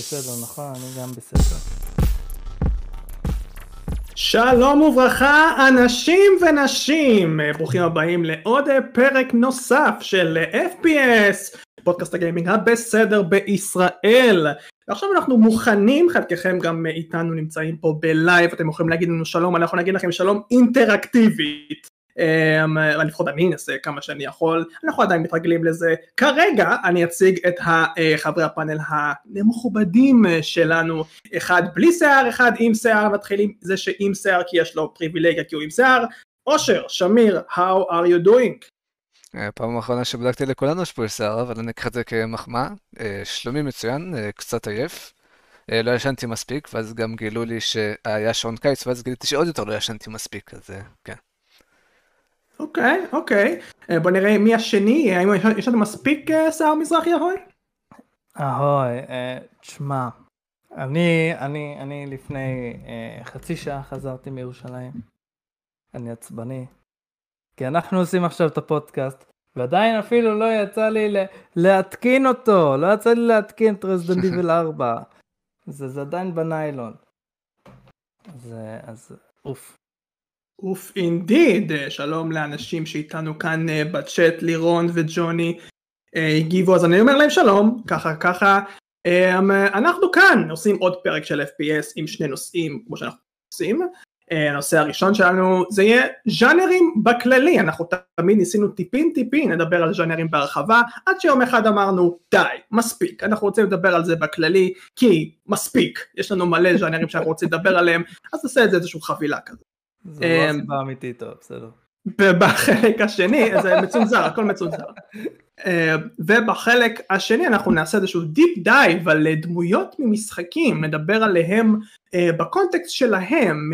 בסדר, נכון? אני גם בסדר. שלום וברכה אנשים ונשים, ברוכים הבאים לעוד פרק נוסף של FPS, פודקאסט הגיימינג הבסדר בישראל. ועכשיו אנחנו מוכנים, חלקכם גם איתנו נמצאים פה בלייב, אתם יכולים להגיד לנו שלום, אנחנו נגיד לכם שלום אינטראקטיבית. אמ, לפחות אני אנסה כמה שאני יכול, אנחנו עדיין מתרגלים לזה. כרגע אני אציג את חברי הפאנל המכובדים שלנו, אחד בלי שיער, אחד עם שיער, מתחילים זה שעם שיער כי יש לו פריבילגיה כי הוא עם שיער. אושר, שמיר, how are you doing? פעם האחרונה שבדקתי לכולנו יש פה שיער, אבל אני אקח את זה כמחמאה. אה, שלומי מצוין, אה, קצת עייף. אה, לא ישנתי מספיק, ואז גם גילו לי שהיה שעון קיץ, ואז גיליתי שעוד יותר לא ישנתי מספיק, אז כן. אוקיי, אוקיי. אה, בוא נראה מי השני, האם יש לנו מספיק אה, שיער מזרחי אהוי? אהוי, אה, תשמע, אני, אני, אני לפני חצי שעה חזרתי מירושלים. אני עצבני. כי אנחנו עושים עכשיו את הפודקאסט, ועדיין אפילו לא יצא לי להתקין אותו, לא יצא לי להתקין את רזדנט דיבל 4. זה, זה עדיין בניילון. אז, אז אוף. אוף indeed, שלום לאנשים שאיתנו כאן אה, בצ'אט, לירון וג'וני אה, הגיבו. אז אני אומר להם שלום, ככה ככה, אמ, אנחנו כאן עושים עוד פרק של FPS עם שני נושאים כמו שאנחנו עושים, אה, הנושא הראשון שלנו זה יהיה ז'אנרים בכללי, אנחנו תמיד ניסינו טיפין טיפין לדבר על ז'אנרים בהרחבה, עד שיום אחד אמרנו די, מספיק, אנחנו רוצים לדבר על זה בכללי, כי מספיק, יש לנו מלא ז'אנרים שאנחנו רוצים לדבר עליהם, אז נעשה את זה איזושהי חבילה כזאת. זה לא אמ, הסיבה האמיתית, טוב, בסדר. בחלק השני, זה מצונזר, הכל מצונזר. אמ, ובחלק השני אנחנו נעשה איזשהו deep dive על דמויות ממשחקים, נדבר עליהם אה, בקונטקסט שלהם,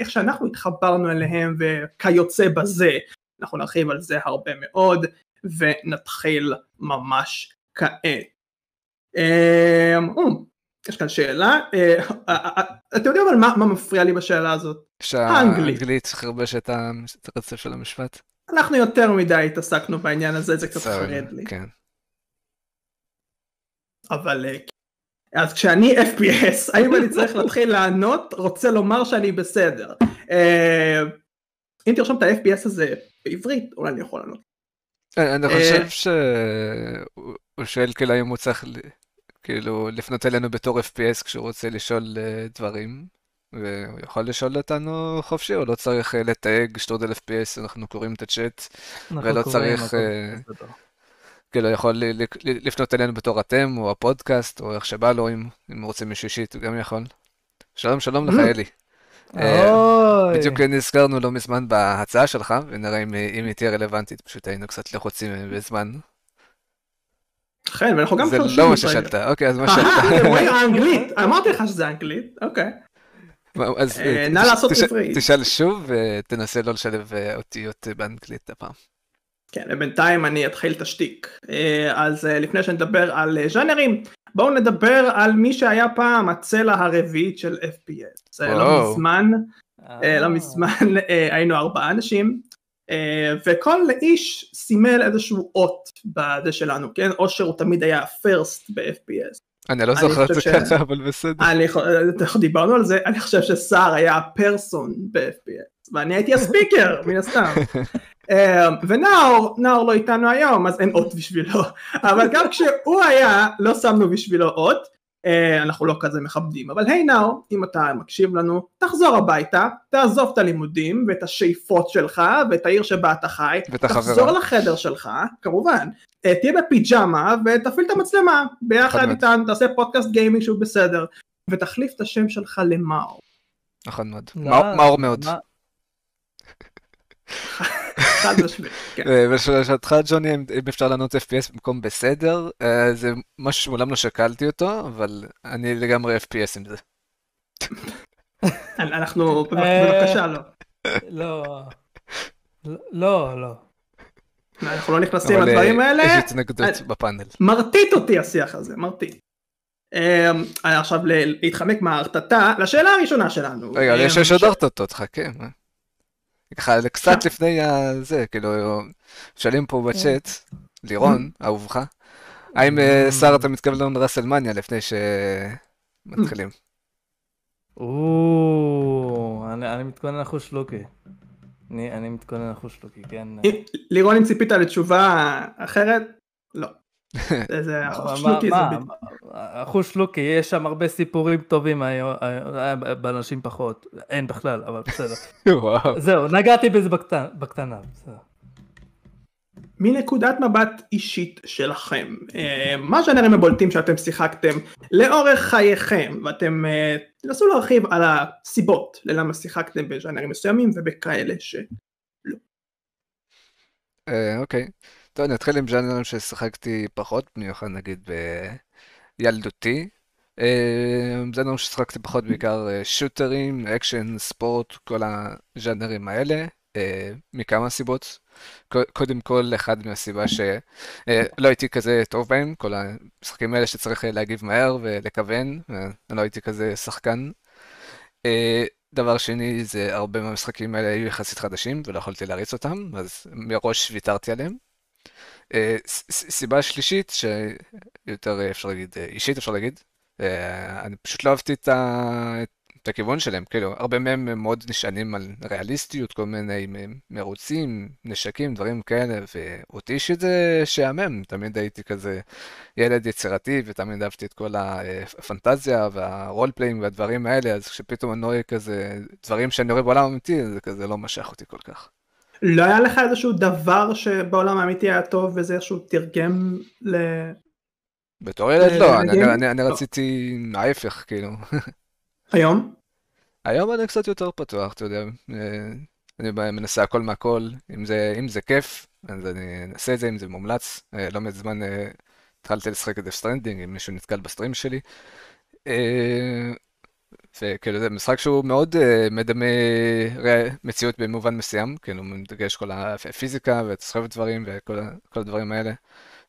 איך שאנחנו התחברנו אליהם וכיוצא בזה. אנחנו נרחיב על זה הרבה מאוד, ונתחיל ממש כעת. יש כאן שאלה, אה, אה, אה, אתה יודע אבל מה מפריע לי בשאלה הזאת? שהאנגלית חרבש את הרצף של המשפט. אנחנו יותר מדי התעסקנו בעניין הזה, זה קצת חרד לי. כן. אבל אז כשאני FPS, האם אני צריך להתחיל לענות, רוצה לומר שאני בסדר. אם תרשום את ה-FPS הזה בעברית, אולי אני יכול לענות. אני חושב שהוא שואל כאילו אם הוא צריך כאילו לפנות אלינו בתור FPS כשהוא רוצה לשאול uh, דברים, והוא יכול לשאול אותנו חופשי, הוא לא צריך uh, לתייג שטרודל FPS, אנחנו קוראים את הצ'אט, ולא צריך, uh, כאילו יכול לפנות אלינו בתור אתם, או הפודקאסט, או איך שבא לו, אם, אם רוצה מישהו אישית, גם יכול. שלום, שלום לך, אלי. בדיוק נזכרנו לא מזמן בהצעה שלך, ונראה אם היא תהיה רלוונטית, פשוט היינו קצת לחוצים בזמן. כן, ואנחנו גם חושבים. זה לא מה ששאלת, אוקיי, אז מה שאלת? אנגלית, אמרתי לך שזה אנגלית, אוקיי. אז אה, נא לעשות עברית. תשאל שוב ותנסה לא לשלב אה, אותיות באנגלית הפעם. כן, ובינתיים אני אתחיל את השטיק. אה, אז לפני שנדבר על ז'אנרים, בואו נדבר על מי שהיה פעם הצלע הרביעית של FPS. לא מזמן, לא מזמן היינו ארבעה אנשים, אה, וכל איש סימל איזשהו אות בזה שלנו, כן? אושר הוא תמיד היה פרסט ב-FPS. אני לא זוכר את זה ככה, אבל בסדר. דיברנו על זה, אני חושב שסער היה פרסון ב-FPS, ואני הייתי הספיקר, מן הסתם. אה, ונאור, נאור לא איתנו היום, אז אין אות בשבילו, אבל גם כשהוא היה, לא שמנו בשבילו אות, אה, אנחנו לא כזה מכבדים, אבל היי נאו, אם אתה מקשיב לנו, תחזור הביתה, תעזוב את הלימודים ואת השאיפות שלך ואת העיר שבה אתה חי, תחזור לחדר שלך, כמובן, אה, תהיה בפיג'מה ותפעיל את המצלמה ביחד איתנו, תעשה פודקאסט גיימינג שהוא בסדר, ותחליף את השם שלך למאור. נכון מאוד, מאור מאוד. חד משמעית, כן. ולשאלתך ג'וני, אם אפשר לענות FPS במקום בסדר, אה, זה משהו שמעולם לא שקלתי אותו, אבל אני לגמרי FPS עם זה. אנחנו, בבקשה לא. לא, לא, לא. אנחנו לא נכנסים לדברים האלה. יש התנגדות אה, בפאנל. מרטיט אותי השיח הזה, מרטיט. אה, עכשיו להתחמק מההרטטה, לשאלה הראשונה שלנו. רגע, יש עוד הרטטות, חכה. ככה קצת לפני הזה, כאילו, שואלים פה בצ'אט, לירון, אהובך, האם אה, שר אתה מתכוון לרסלמניה לפני שמתחילים? או, אני אני מתכונן לחוש לוקי. אני אני מתכונן לחוש לוקי, כן. לירון אם ציפית לתשובה אחרת? לא. זה- זה מה- החוש מה- לוקי זה מה- בדיוק. החוש לוקי, יש שם הרבה סיפורים טובים, היום- היה באנשים פחות. אין בכלל, אבל בסדר. וואו. זהו, נגעתי בזה בקטנה. מנקודת מבט אישית שלכם, אה, מה הז'אנרים הבולטים שאתם שיחקתם לאורך חייכם, ואתם אה, תנסו להרחיב על הסיבות ללמה שיחקתם בז'אנרים מסוימים ובכאלה ש... אה, אוקיי. טוב, אני אתחיל עם ז'אנרים ששיחקתי פחות, במיוחד נגיד בילדותי. אה, ז'אנרים ששיחקתי פחות בעיקר אה, שוטרים, אקשן, ספורט, כל הז'אנרים האלה, אה, מכמה סיבות. קודם כל, אחד מהסיבה שלא הייתי כזה טוב בהם, כל המשחקים האלה שצריך להגיב מהר ולכוון, אני לא הייתי כזה שחקן. דבר שני, זה הרבה מהמשחקים האלה היו יחסית חדשים ולא יכולתי להריץ אותם, אז מראש ויתרתי עליהם. אה, סיבה שלישית, שיותר אה, אפשר להגיד, אה, אישית אפשר להגיד, אני פשוט לא אהבתי את ה- את הכיוון שלהם, כאילו, הרבה מהם הם מאוד נשענים על ריאליסטיות, כל מיני מרוצים, נשקים, דברים כאלה, ואותי אישית זה שעמם, תמיד הייתי כזה ילד יצירתי, ותמיד אהבתי את כל הפנטזיה וה-role playing והדברים האלה, אז כשפתאום אני רואה כזה דברים שאני רואה בעולם האמיתי, זה כזה לא משך אותי כל כך. לא היה לך איזשהו דבר שבעולם האמיתי היה טוב וזה איכשהו תרגם ל... בתור ילד אה, לא, אני- לגיימינג? אני. רציתי ההפך, כאילו. היום? היום אני קצת יותר פתוח, אתה יודע. אה, אני מנסה הכל מהכל, אם זה, אם זה כיף, אז אני אנסה את זה, אם זה מומלץ. אה, לא מזמן אה, התחלתי לשחק את Stranding, אם מישהו נתקל בסטרים שלי. אה, וכאילו זה משחק שהוא מאוד אה, מדמה ר- מציאות במובן מסוים, כאילו מדגש כל הפיזיקה ותסחבת דברים וכל הדברים האלה.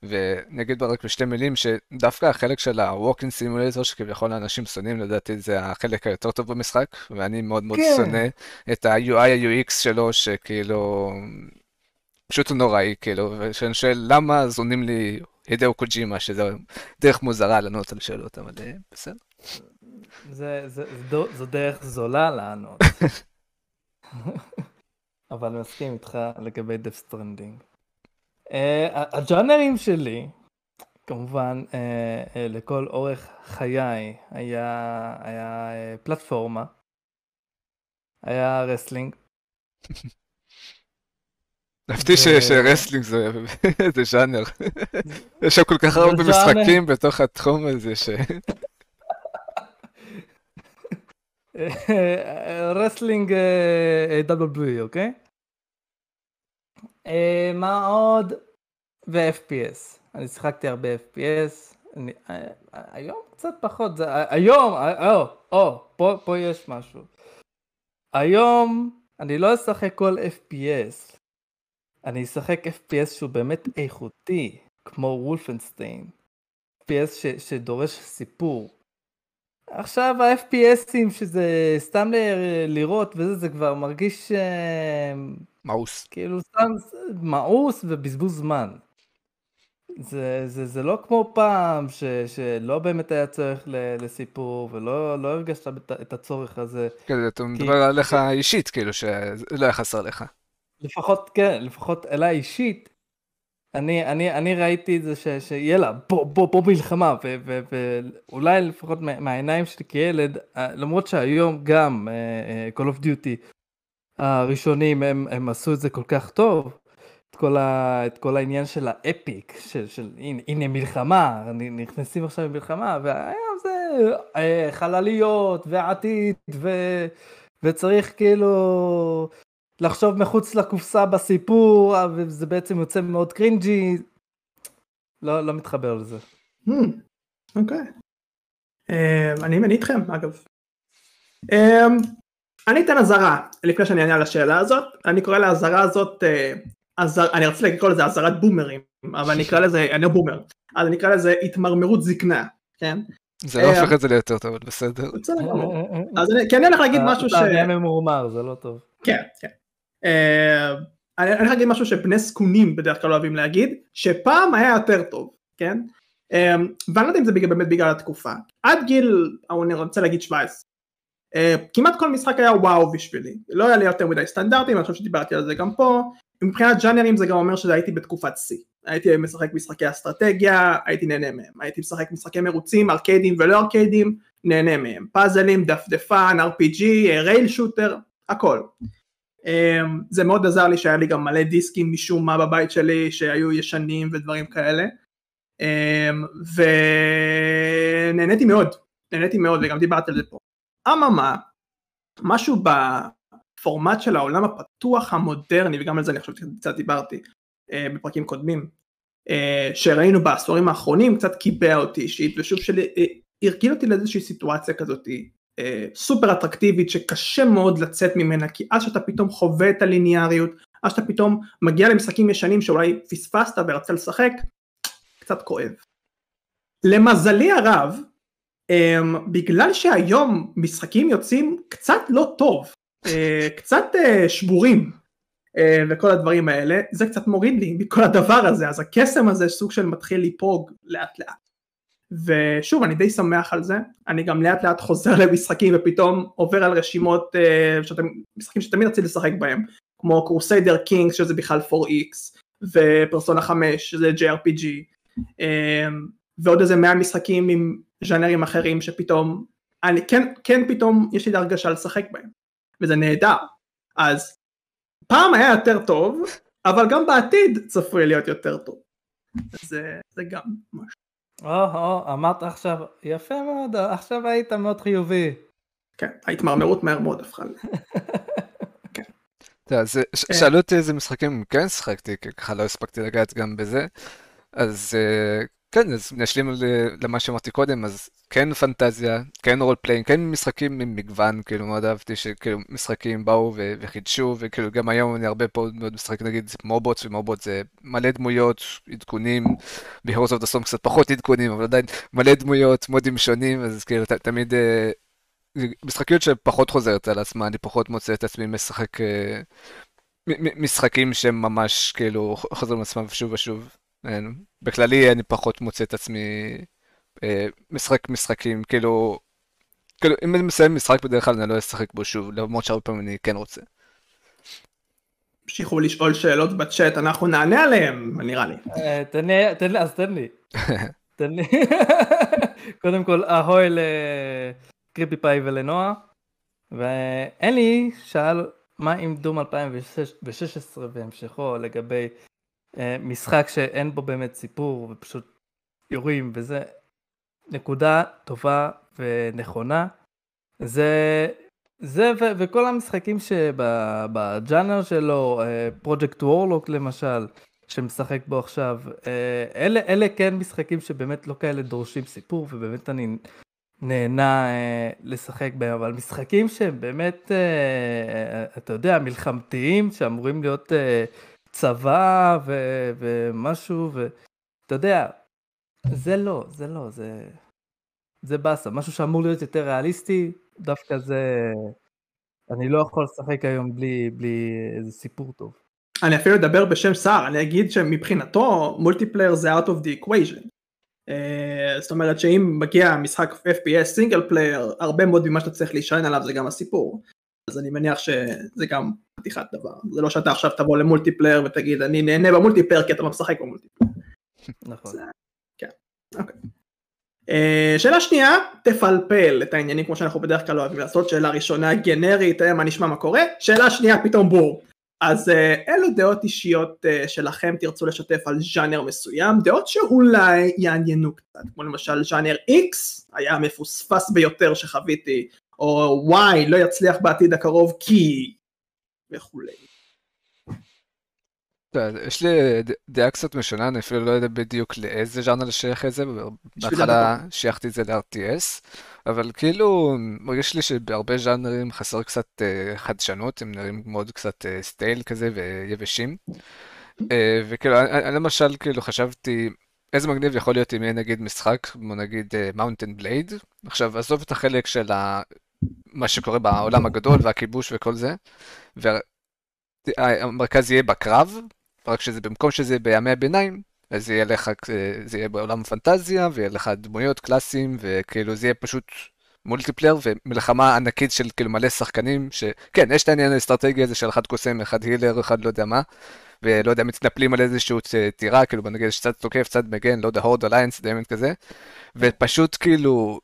ונגיד רק בשתי מילים שדווקא החלק של ה-Walking Simulator שכביכול האנשים שונאים לדעתי זה החלק היותר טוב במשחק ואני מאוד מאוד כן. שונא את ה-UI ה-UX שלו שכאילו פשוט הוא נוראי כאילו ושאני שואל למה זונים לי הידאו קוג'ימה שזה דרך מוזרה לענות על שאלות אבל אה, בסדר. זה, זה, זה, זו דרך זולה לענות. אבל אני מסכים איתך לגבי Death Stranding. הג'אנרים שלי, כמובן, אה, אה, לכל אורך חיי, היה, היה אה, פלטפורמה, היה wrestling, ו- ש wrestling זה זה ז'אנר. יש שם כל כך הרבה. משחקים בתוך התחום הזה ש... wrestling WWE, אוקיי? אה, מה עוד? ו-FPS. אני שיחקתי הרבה FPS. אני, אה, היום קצת פחות. זה, אה, היום, אה, או, או, פה, פה יש משהו. היום אני לא אשחק כל FPS. אני אשחק FPS שהוא באמת איכותי, כמו וולפנשטיין. FPS ש, שדורש סיפור. עכשיו ה-FPSים שזה סתם ל- לראות וזה, זה כבר מרגיש אה, מאוס. כאילו סתם מאוס ובזבוז זמן. זה, זה, זה לא כמו פעם ש, שלא באמת היה צורך ל, לסיפור ולא לא הרגשת את הצורך הזה. כן, אתה מדבר עליך אישית, כאילו, שלא היה חסר לך. לפחות כן, לפחות אליי אישית. אני, אני, אני ראיתי את זה ש, שיאללה בוא בוא בוא מלחמה ואולי לפחות מה- מהעיניים שלי כילד אה, למרות שהיום גם אה, אה, Call of Duty הראשונים הם, הם עשו את זה כל כך טוב את כל, ה, את כל העניין של האפיק של, של הנה, הנה מלחמה נכנסים עכשיו למלחמה והיום זה חלליות ועתיד ו, וצריך כאילו לחשוב מחוץ לקופסה בסיפור אה, וזה בעצם יוצא מאוד קרינג'י. לא, לא מתחבר לזה. אוקיי. אה, אני איתכם אגב. אה, אני אתן אזהרה לפני שאני אענה על השאלה הזאת אני קורא לאזהרה הזאת אה, אזהר- אני רציתי לקרוא לזה אזהרת בומרים אבל אני אקרא לזה אני לא בומר אז אני אקרא לזה התמרמרות זקנה כן זה לא אה, הופך את זה ליותר טוב, אבל בסדר. בסדר גמור. אז אני כי אני הולך להגיד משהו ש... אתה ממורמר זה לא טוב. כן, כן. אה, אני הולך להגיד משהו שבני זקונים בדרך כלל אוהבים להגיד, שפעם היה יותר טוב, כן? אמ, ואני לא יודע אם זה באמת בגלל התקופה. עד גיל, אני רוצה להגיד 17. אה, כמעט כל משחק היה וואו בשבילי. לא היה לי יותר מדי סטנדרטים, אני חושב שדיברתי על זה גם פה. מבחינת ג'אנרים זה גם אומר שהייתי בתקופת שיא. הייתי משחק משחקי אסטרטגיה, הייתי נהנה מהם. הייתי משחק משחקי מרוצים, ארקיידים ולא ארקיידים, נהנה מהם. פאזלים, דפדפן, RPG, רייל שוטר, הכל. אמ, זה מאוד עזר לי שהיה לי גם מלא דיסקים משום מה בבית שלי שהיו ישנים ודברים כאלה. אמ, ונהניתי מאוד, נהניתי מאוד וגם דיברתי על זה פה. אממה, משהו בפורמט של העולם הפתוח המודרני, וגם על זה אני חושב שקצת דיברתי אה, בפרקים קודמים, אה, שראינו בעשורים האחרונים קצת קיבע אותי אישית, ושוב שהרגיל אותי לאיזושהי סיטואציה כזאת אה, סופר אטרקטיבית שקשה מאוד לצאת ממנה, כי אז שאתה פתאום חווה את הליניאריות, אז שאתה פתאום מגיע למשחקים ישנים שאולי פספסת ורצת לשחק, קצת כואב. למזלי הרב, um, בגלל שהיום משחקים יוצאים קצת לא טוב, uh, קצת uh, שבורים uh, וכל הדברים האלה, זה קצת מוריד לי מכל הדבר הזה, אז הקסם הזה סוג של מתחיל ליפוג לאט לאט. ושוב אני די שמח על זה, אני גם לאט לאט חוזר למשחקים ופתאום עובר על רשימות, uh, שאתם, משחקים שתמיד רציתי לשחק בהם, כמו קורסיידר קינגס שזה בכלל 4X, ופרסונה 5 שזה JRPG, אמ, ועוד איזה 100 משחקים עם ז'אנרים אחרים שפתאום, אני כן, כן פתאום יש לי הרגשה לשחק בהם, וזה נהדר. אז פעם היה יותר טוב, אבל גם בעתיד צפוי להיות יותר טוב. זה, זה גם משהו. או, או, אמרת עכשיו, יפה מאוד, עכשיו היית מאוד חיובי. כן, ההתמרמרות מהר מאוד הפכה לי. כן. אז כן. שאלו אותי איזה משחקים כן שחקתי, כי ככה לא הספקתי לגעת גם בזה. אז אה, כן, אז נשלים למה שאמרתי קודם, אז כן פנטזיה, כן role playing, כן משחקים עם מגוון, כאילו מאוד אהבתי שכאילו משחקים באו וחידשו, וכאילו גם היום אני הרבה פה מאוד משחק נגיד מובות, ומובות זה מלא דמויות, עדכונים, ב-Heroes of קצת פחות עדכונים, אבל עדיין מלא דמויות, מודים שונים, אז כאילו ת, תמיד אה, משחקיות שפחות חוזרת על עצמה, אני פחות מוצא את עצמי משחק אה, משחקים שהם ממש כאילו חוזרים על עצמם שוב ושוב. בכללי אני פחות מוצא את עצמי אה, משחק משחקים, כאילו, כאילו אם אני מסיים משחק בדרך כלל אני לא אשחק בו שוב, למרות שהרבה פעמים אני כן רוצה. המשיכו לשאול שאלות בצ'אט, אנחנו נענה עליהן, נראה לי. אה, תן לי, תן לי, אז תן לי. תן לי. קודם כל, אהוי לקריפי פאי ולנועה. ואלי שאל מה עם דום 2016 והמשכו לגבי משחק שאין בו באמת סיפור ופשוט יורים וזה נקודה טובה ונכונה. זה זה ו- וכל המשחקים שבג'אנר שלו, פרויקט אה, וורלוק למשל, שמשחק בו עכשיו, אה, אלה, אלה כן משחקים שבאמת לא כאלה דורשים סיפור ובאמת אני נהנה לשחק בהם, אבל משחקים שהם באמת, אתה יודע, מלחמתיים, שאמורים להיות צבא ו- ומשהו, ואתה יודע, זה לא, זה לא, זה... זה באסה, משהו שאמור להיות יותר ריאליסטי, דווקא זה... אני לא יכול לשחק היום בלי, בלי איזה סיפור טוב. אני אפילו אדבר בשם סער, אני אגיד שמבחינתו multiplayer זה out of the equation. אה, זאת אומרת שאם מגיע משחק FPS single player, הרבה מאוד ממה שאתה צריך להישען עליו זה גם הסיפור. אז אני מניח שזה גם חתיכת דבר. זה לא שאתה עכשיו תבוא ל multiplayer ותגיד אני נהנה ב multiplayer כי אתה לא משחק ב multiplayer. נכון. כן, אוקיי. אה, שאלה שנייה, תפלפל את העניינים כמו שאנחנו בדרך כלל אוהבים לעשות, שאלה ראשונה גנרית, אה, מה נשמע מה קורה, שאלה שנייה פתאום בור. אז אילו דעות אישיות שלכם תרצו לשתף על ז'אנר מסוים, דעות שאולי יעניינו קצת, כמו למשל ז'אנר X היה המפוספס ביותר שחוויתי או Y לא יצליח בעתיד הקרוב כי וכולי. יש לי דעה קצת משונה, אני אפילו לא יודע בדיוק לאיזה ז'אנר לשייך את זה, בהתחלה שייכתי את זה ל-RTS, אבל כאילו מרגיש לי שבהרבה ז'אנרים חסר קצת אה, חדשנות, הם נראים מאוד קצת אה, stale כזה ויבשים. אה, וכאילו, אני למשל כאילו חשבתי, איזה מגניב יכול להיות אם יהיה נגיד משחק, כמו נגיד Mount and Blade, עכשיו עזוב את החלק של ה... מה שקורה בעולם הגדול והכיבוש וכל זה. המרכז יהיה בקרב, רק שזה במקום שזה בימי הביניים, אז יהיה לך, זה יהיה בעולם הפנטזיה, ויהיה לך דמויות, קלאסים, וכאילו זה יהיה פשוט multiplayer ומלחמה ענקית של כאילו מלא שחקנים, שכן, יש את העניין האסטרטגי הזה של אחד קוסם, אחד healer, אחד לא יודע מה, ולא יודע, מתנפלים על איזשהו טירה, כאילו נגיד יש צד תוקף, צד מגן, לא יודע, Horde Alliance, demon כזה, ופשוט כאילו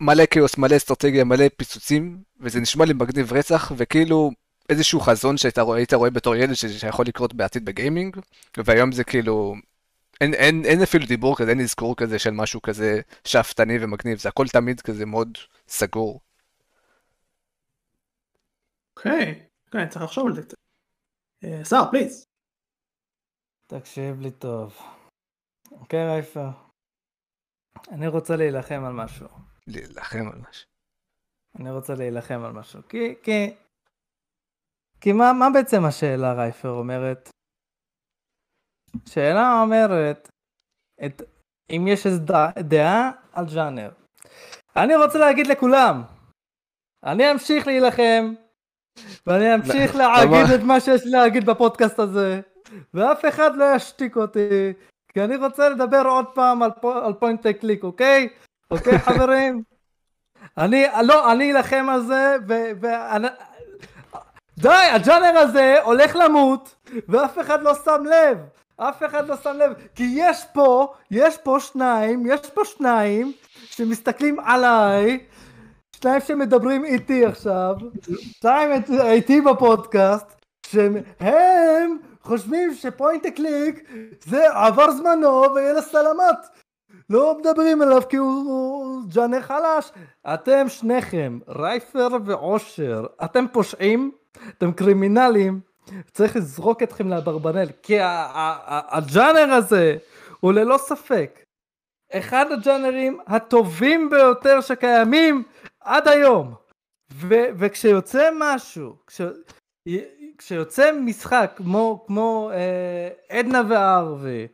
מלא כאוס, מלא אסטרטגיה, מלא פיצוצים, וזה נשמע לי מגניב רצח, וכאילו איזשהו חזון שהיית רואה, רואה בתור ילד שיכול לקרות בעתיד בגיימינג, והיום זה כאילו, אין, אין, אין אפילו דיבור כזה, אין אזכור כזה של משהו כזה שאפתני ומגניב, זה הכל תמיד כזה מאוד סגור. אוקיי, אוקיי, צריך לחשוב על זה קצת. שר, אה, פליז. תקשיב לי טוב. אוקיי, רייפר. אני רוצה להילחם על משהו. להילחם על משהו. אני רוצה להילחם על משהו. כי, כי, כי מה, מה בעצם השאלה רייפר אומרת? שאלה אומרת, את, אם יש איזו דעה על ג'אנר. אני רוצה להגיד לכולם, אני אמשיך להילחם, ואני אמשיך להגיד את מה שיש לי להגיד בפודקאסט הזה, ואף אחד לא ישתיק אותי, כי אני רוצה לדבר עוד פעם על, על point click, אוקיי? אוקיי חברים? אני, לא, אני אלחם על זה, ו... ו די, הג'אנר הזה הולך למות, ואף אחד לא שם לב. אף אחד לא שם לב, כי יש פה, יש פה שניים, יש פה שניים שמסתכלים עליי, שניים שמדברים איתי עכשיו, שניים איתי בפודקאסט, שהם חושבים ש point click זה עבר זמנו ויאללה סלמת. לא מדברים עליו כי הוא, ג'אנר חלש. אתם שניכם, רייפר ואושר, אתם פושעים, אתם קרימינלים, צריך לזרוק אתכם לאברבנל, כי הג'אנר הזה הוא ללא ספק אחד הג'אנרים הטובים ביותר שקיימים עד היום. ו- וכשיוצא משהו, כש- כשיוצא משחק כמו, כמו אה, עדנה וערבי,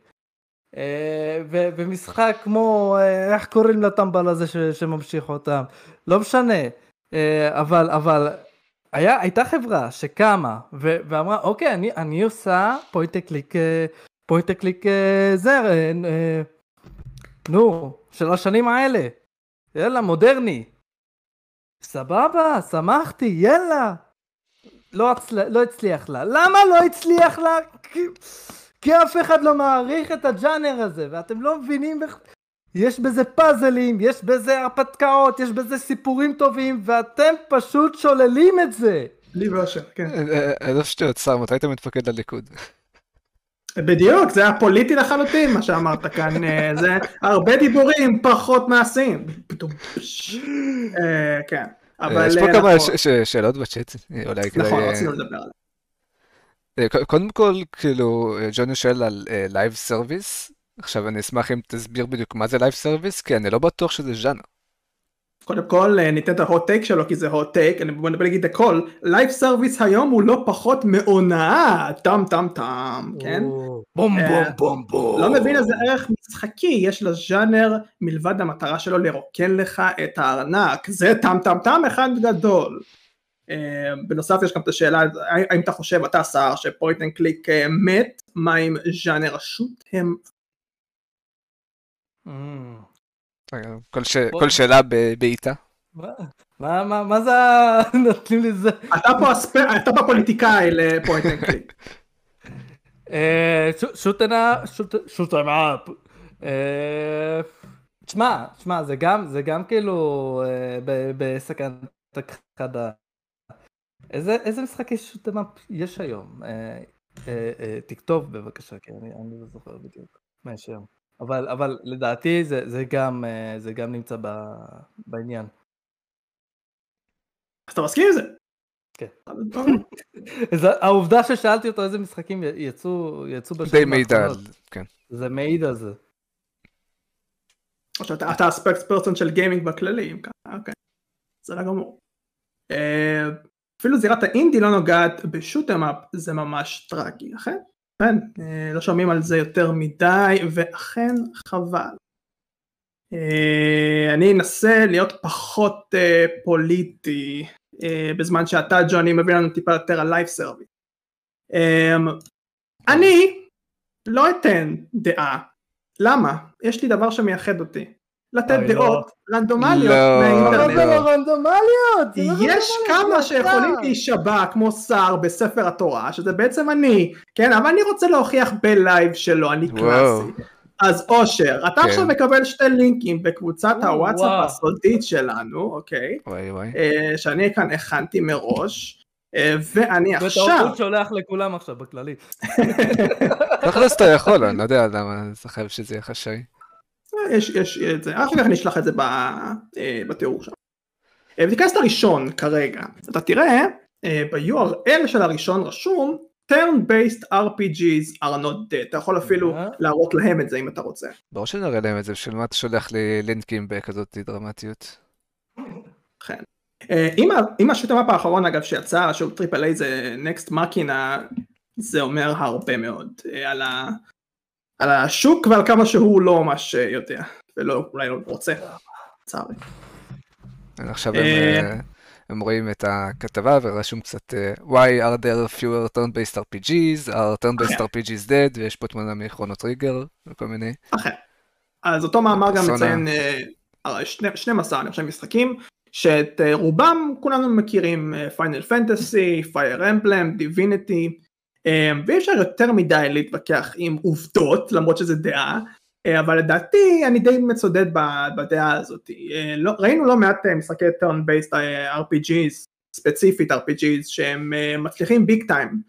ומשחק כמו, אה, איך קוראים לטמבל הזה ש- שממשיך אותם, לא משנה, אה, אבל, אבל היה, הייתה חברה שקמה ו- ואמרה אוקיי אני, אני עושה פוינט קליק פוינט קליק זה אה, נו של השנים האלה. יאללה מודרני. סבבה שמחתי יאללה. לא, הצל... לא הצליח לה. למה לא הצליח לה כי, אף אחד לא מעריך את הג'אנר הזה ואתם לא מבינים יש בזה פאזלים, יש בזה הרפתקאות, יש בזה סיפורים טובים, ואתם פשוט שוללים את זה. לי ואשר, כן. איזה שטויות, שר, מתי אתה מתפקד לליכוד? בדיוק, זה היה פוליטי לחלוטין מה שאמרת כאן, אה, זה הרבה דיבורים, פחות מעשים. אה, כן. אבל... יש פה כמה שאלות בצ'אט, אולי כדאי... נכון, רצינו לדבר על זה. קודם כל, כאילו, ג'וני שואל על live service, עכשיו אני אשמח אם תסביר בדיוק מה זה live service, כי אני לא בטוח שזה ז'אנר. קודם כל אה, ניתן את ה hot take שלו כי זה hot take, אני בוא נגיד הכל, live service היום הוא לא פחות מהונאה, טם טם טם, כן? בום בום בום בום. לא מבין איזה ערך משחקי יש לז'אנר מלבד המטרה שלו לרוקן לך את הארנק, זה טם טם טם אחד גדול. אה, בנוסף יש גם את השאלה האם אתה חושב אתה שר ש point and click מת מה עם ז'אנר ה shoot 'em אה, כל שאלה בעיטה. מה זה נותנים לי זה? אתה פה פוליטיקאי ל point and click. שוטנה, שוטנה, תשמע, תשמע, זה גם, זה גם כאילו אה, בסכנת הכחדה. איזה משחקי שוטנה יש היום? אה, תכתוב בבקשה, כי אני לא זוכר בדיוק מה יש היום. אבל, אבל לדעתי זה, זה, גם, אה, זה גם נמצא ב, בעניין. אז אתה מסכים עם זה? כן. העובדה ששאלתי אותו איזה משחקים יצאו, יצאו בשנים האחרונות. די מעיד על, כן. זה מעיד על זה. או שאתה הספקס פרסון של גיימינג בכללי, אם ככה, אוקיי. בסדר גמור. אפילו זירת האינדי לא נוגעת בשוטם-אפ, זה ממש טרגי, אכן? כן, אה, לא שומעים על זה יותר מדי, ואכן חבל. אה, אני אנסה להיות פחות אה, פוליטי, בזמן שאתה ג'וני מביא לנו טיפה יותר על live service. אמ, אני לא אתן דעה. למה? יש לי דבר שמייחד אותי. לתת אוי, דעות רנדומליות לא. מהאינטרנט. לא לא יש כמה שיכולים. להישבע כמו שר בספר התורה, שזה בעצם אני, כן, אבל אני רוצה להוכיח בלייב שלא, אני. קלאסי. אז אושר, אתה כן. עכשיו מקבל שתי לינקים בקבוצת וואו. הוואטסאפ הסודית שלנו, אוקיי, וואי וואי. אה, שאני כאן הכנתי מראש, אה, ואני עכשיו, בטעות שולח לכולם עכשיו בכללי. תכלס אתה יכול, אני לא יודע למה זה חייב שזה יהיה חשאי. יש, יש את זה, אחר כך נשלח את זה ב, אה, בתיאור שם. אה, ותיכנס לראשון כרגע, אתה תראה אה, ב-URL של הראשון רשום turn-based RPGs are not dead, אתה יכול אפילו אה. להראות להם את זה אם אתה רוצה. ברור שנראה להם את זה, בשביל מה אתה שולח לי לינקים בכזאת דרמטיות? כן. אה, אם, ה shoot 'em up האחרון אגב שיצא, שהוא triple A זה Nex Machina, זה אומר הרבה מאוד אה, על, ה, על השוק ועל כמה שהוא לא ממש אה, יודע, ולא, אולי לא רוצה, לצערי. עכשיו הם, אה. אה, הם רואים את הכתבה ורשום קצת Why are there fewer turn-based RPGs? are turn-based. RPGs dead? ויש פה תמונה מ Chrono Trigger וכל מיני. אכן. אז אותו מאמר גם. מציין אה, אה, שני- 12 אני חושב משחקים שאת רובם כולנו מכירים Final Fantasy, Fire Emblem, Divinity ואי אפשר יותר מדי להתווכח עם עובדות למרות שזה דעה אה, אבל לדעתי אני די מצודד בדעה הזאת אה, לא, ראינו לא מעט אה, משחקי based אה, RPGs ספציפית RPGs שהם אה, מצליחים big time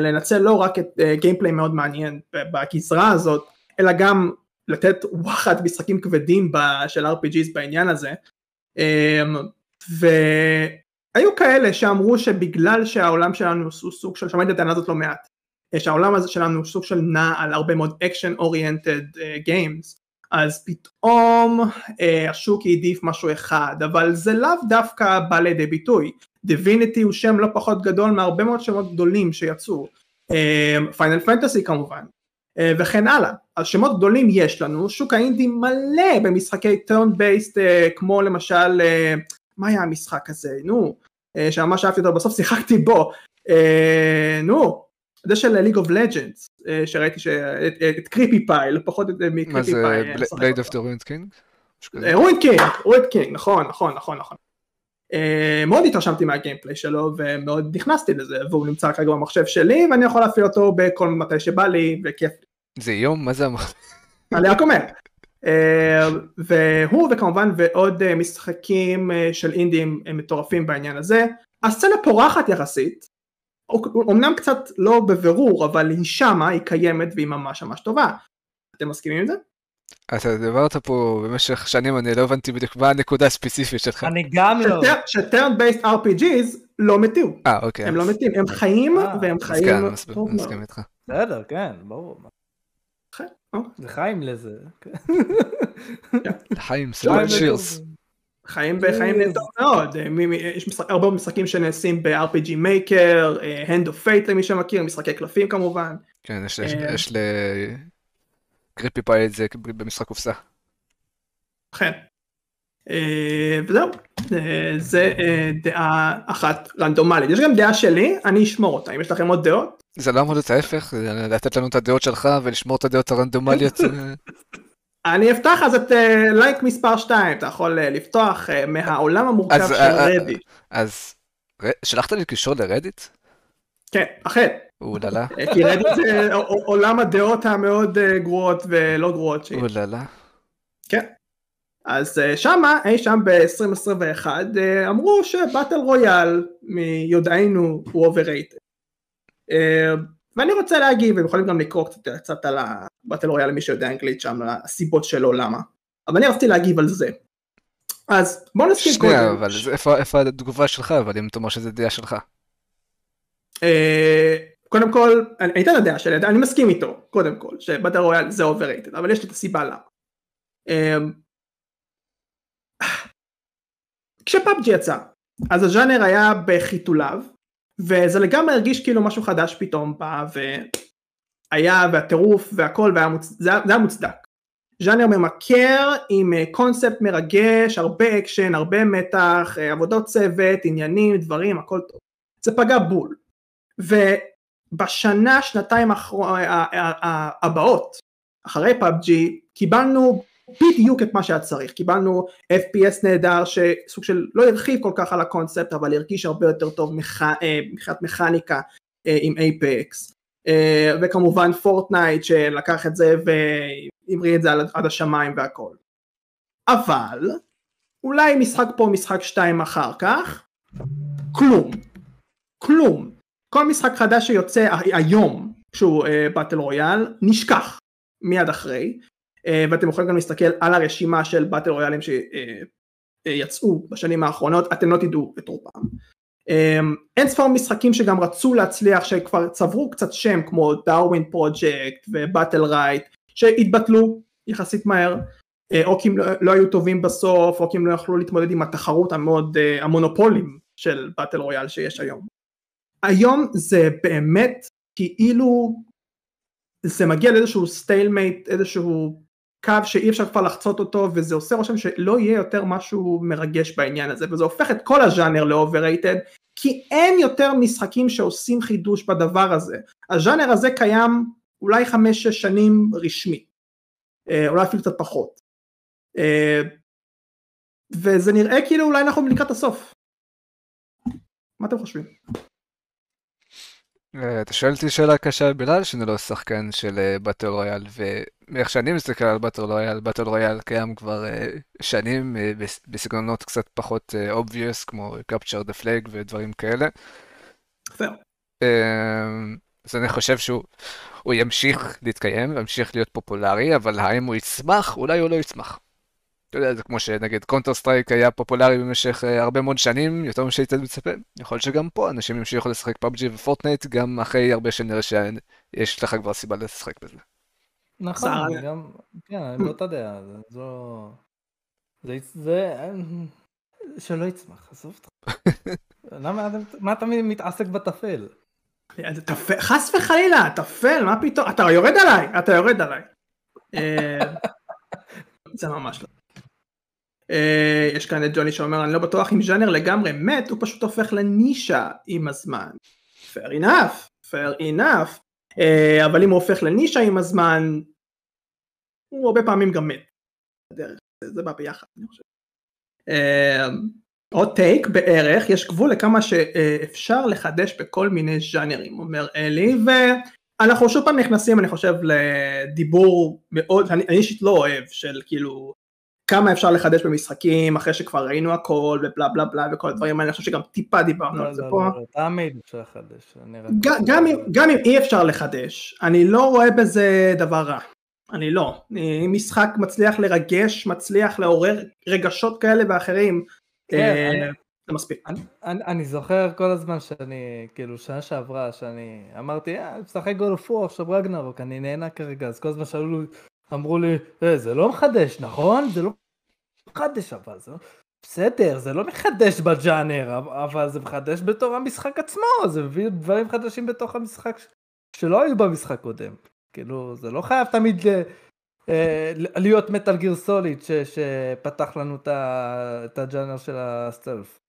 לנצל לא רק את gameplay מאוד מעניין בגזרה הזאת אלא גם לתת וואחד משחקים כבדים של RPGs בעניין הזה. אמ, והיו כאלה שאמרו שבגלל שהעולם שלנו הוא סוג של, שמעתי את הטענה הזאת לא מעט, שהעולם הזה שלנו הוא סוג של נע על הרבה מאוד action oriented games, אז פתאום אה, השוק העדיף משהו אחד, אבל זה לאו דווקא בא לידי ביטוי. Divinity הוא שם לא פחות גדול מהרבה מאוד שמות גדולים שיצאו. Final אה, Fantasy כמובן. אה, וכן הלאה. אז שמות גדולים יש לנו, שוק האינדי מלא במשחקי turn based אה, כמו למשל, אה, מה היה המשחק הזה? נו, אה, שממש אהבתי אותו, בסוף שיחקתי בו. אה, נו, זה של League of Legends, שראיתי את קריפי פאי, לא פחות מה מקריפי זה פאי. Blade of the Ruined King? Ruined King, Ruined King, נכון, נכון, נכון, נכון. אה, מאוד התרשמתי מה gameplay שלו ומאוד נכנסתי לזה והוא נמצא כרגע במחשב שלי ואני יכול להפעיל אותו בכל מתי שבא לי וכיף לי. זה יום? מה זה אמר? אני רק אומר. אה, והוא וכמובן ועוד אה, משחקים אה, של אינדים מטורפים בעניין הזה. הסצנה פורחת יחסית. אמנם קצת לא בבירור אבל היא שמה, היא קיימת והיא ממש ממש טובה. אתם מסכימים עם זה? אתה דיברת פה במשך שנים, אני לא הבנתי בדיוק מה הנקודה הספציפית שלך. אני גם לא. ש-turn based RPGs לא מתים. אה, אוקיי. הם לא מתים, הם חיים אה, והם אז חיים כן, מאוד. מסכים איתך. בסדר, כן, ברור. כן, אה, זה חיים לזה. כן. לחיים חיים סלאם. שירס. חיים בחיים מאוד, אה, מי- מי- יש הרבה מאוד משחקים שנעשים ב-RPG Maker, אה, Hand of Fate למי שמכיר, משחקי קלפים כמובן. כן, יש- אה. יש לקריפי פאי את זה במשחק קופסה. אכן. אה, וזהו, אה, זה אה, דעה אחת רנדומלית. יש גם דעה שלי, אני אשמור אותה. אם יש לכם עוד דעות, זה לא אמור להיות ההפך, לתת לנו את הדעות שלך ולשמור את הדעות הרנדומליות. אני אפתח אז את לייק מספר 2, אתה יכול לפתוח מהעולם המורכב של רדיט. אז שלחת לי קישור לרדיט? כן, אכן. אוללה, כי רדיט זה עולם הדעות המאוד גרועות ולא גרועות. אוללה. כן. אז אה, שמה, אי שם ב-2021, אה, אמרו שבטל רויאל מיודענו הוא overrated. אה, ואני רוצה להגיב, הם יכולים גם לקרוא קצת, קצת על הבטל רויאל למי שיודע אנגלית שם, הסיבות שלו למה. אבל אני רציתי להגיב על זה. אז בוא נסכים שנייה, קודם. אבל זה- איפה איפה התגובה שלך, אבל אם אתה אומר שזה דעה שלך. אה, קודם כל, אני אני אתן את הדעה שלי, אני מסכים איתו, קודם כל, שבטל רויאל זה overrated, אבל יש לי את הסיבה למה. אה, כשפאבג'י יצא, אז הז'אנר היה בחיתוליו, וזה לגמרי הרגיש כאילו משהו חדש פתאום בא, והיה, והטירוף והכל, והיה מוצ... זה, היה- מוצדק. ז'אנר ממכר עם אה, קונספט מרגש, הרבה אקשן, הרבה מתח, אה, עבודות צוות, עניינים, דברים, הכל טוב. זה פגע בול. בשנה, שנתיים הבאות, אחרי PUBG, קיבלנו בדיוק את מה שהיה צריך, קיבלנו FPS נהדר שסוג של לא הרחיב כל כך על הקונספט אבל הרגיש הרבה יותר טוב מבחינת מכניקה עם אייפקס וכמובן פורטנייט שלקח את זה והמריא את זה עד השמיים והכל. אבל אולי משחק פה משחק שתיים אחר כך? כלום. כלום. כל משחק חדש שיוצא היום שהוא באטל רויאל נשכח מיד אחרי. אה, ואתם יכולים גם להסתכל על הרשימה של באטל רויאלים שיצאו בשנים האחרונות אתם לא תדעו את רובם. אה, אין ספר משחקים שגם רצו להצליח שכבר צברו קצת שם כמו דאווין פרויקט ובאטל רייט שהתבטלו יחסית מהר. אה, או כי הם לא, לא היו טובים בסוף או כי הם לא יכלו להתמודד עם התחרות המאוד המונופולים של באטל רויאל שיש היום. היום זה באמת כאילו זה מגיע לאיזשהו stalemate איזשהו קו שאי אפשר כבר לחצות אותו וזה עושה רושם שלא יהיה יותר משהו מרגש בעניין הזה וזה הופך את כל הז'אנר ל overrated כי אין יותר משחקים שעושים חידוש בדבר הזה. הז'אנר הזה קיים אולי חמש שש שנים רשמי. אה, אולי אפילו קצת פחות. אה, וזה נראה כאילו אולי אנחנו לקראת הסוף. מה אתם חושבים? אה, אתה שואל אותי שאלה קשה בגלל שאני לא שחקן של battle royale מאיך שאני מסתכל על battle royale, battle royale קיים כבר אה, שנים בסגנונות קצת פחות obvious כמו capture the flag ודברים כאלה. אז אני חושב שהוא ימשיך להתקיים וימשיך להיות פופולרי, אבל האם הוא יצמח? אולי הוא לא יצמח. אתה יודע, זה כמו שנגיד Counter Strike היה פופולרי במשך אה, הרבה מאוד שנים, יותר ממה שהייתי מצפה. יכול להיות שגם פה אנשים ימשיכו לשחק PUBG ו Fortnite גם אחרי הרבה שנראה שיש לך כבר סיבה לשחק בזה. נכון, גם, כן, אני באותה דעה, זה לא... זה, זה, שלא יצמח, עזוב אותך. למה, מה אתה מתעסק בטפל? חס וחלילה, טפל, מה פתאום, אתה יורד עליי, אתה יורד עליי. אה, זה ממש לא. אה, יש כאן את ג'וני שאומר אני לא בטוח אם ז'אנר לגמרי מת הוא פשוט הופך לנישה עם הזמן. fair enough, fair enough. אה, אבל אם הוא הופך לנישה עם הזמן, הוא הרבה פעמים גם מת. זה בא ביחד, אני חושב. אה, עוד טייק בערך, יש גבול לכמה שאפשר לחדש בכל מיני ז'אנרים, אומר אלי, ואנחנו שוב פעם נכנסים, אני חושב, לדיבור מאוד, אני אישית לא אוהב, של כאילו, כמה אפשר לחדש במשחקים אחרי שכבר ראינו הכל ובלה בלה בלה וכל הדברים האלה, אני חושב שגם טיפה דיברנו על זה לא, פה. לא, לא, תמיד אפשר לחדש. גם אם אי אפשר לחדש, אני לא רואה בזה דבר רע. אני לא. אם משחק מצליח לרגש, מצליח לעורר רגשות כאלה ואחרים, כן, אה, זה מספיק. אני זוכר כל הזמן שאני, כאילו, שנה שעברה, שאני אמרתי, אה, משחק גול אופור עכשיו רגנרוק, אני נהנה כרגע, אז כל הזמן שאלו אמרו לי, אה, זה לא מחדש, נכון? זה לא מחדש אבל, זה לא... בסדר, זה לא מחדש בג'אנר, אבל זה מחדש בתור המשחק עצמו, זה מביא דברים חדשים בתוך המשחק ש... שלא היו במשחק קודם. כאילו, זה לא חייב תמיד אה, אה, להיות מטאל גיר סוליד ש... שפתח לנו. את הג'אנר של הסטלף.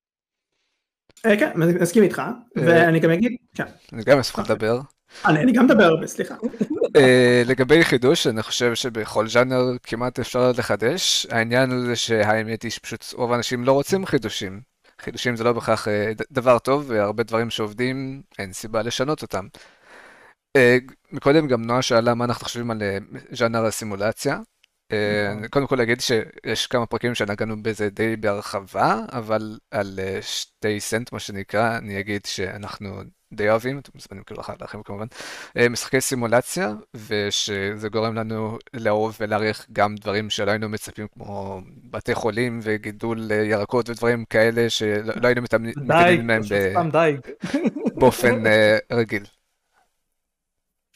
אה, כן, מסכים איתך, ואני גם אגיד, כן. אני גם אספר לדבר. אני גם מדבר הרבה, סליחה. אה, לגבי חידוש, אני חושב שבכל ז'אנר כמעט אפשר לחדש. העניין הוא זה שהאמת היא שפשוט רוב האנשים לא רוצים חידושים. חידושים זה לא בהכרח אה, דבר טוב, והרבה דברים שעובדים, אין סיבה לשנות אותם. אה, מקודם גם נועה שאלה מה אנחנו חושבים על ז'אנר הסימולציה. נכון. קודם כל להגיד שיש כמה פרקים שנגענו בזה די בהרחבה, אבל על שתי סנט, מה שנקרא, אני אגיד שאנחנו די אוהבים, אתם מוזמנים כאילו לכם כמובן, אה, משחקי סימולציה, ושזה גורם לנו לאהוב ולהעריך גם דברים שלא היינו מצפים, כמו בתי חולים וגידול אה, ירקות ודברים כאלה שלא היינו מתקדמים מהם באופן אה, רגיל.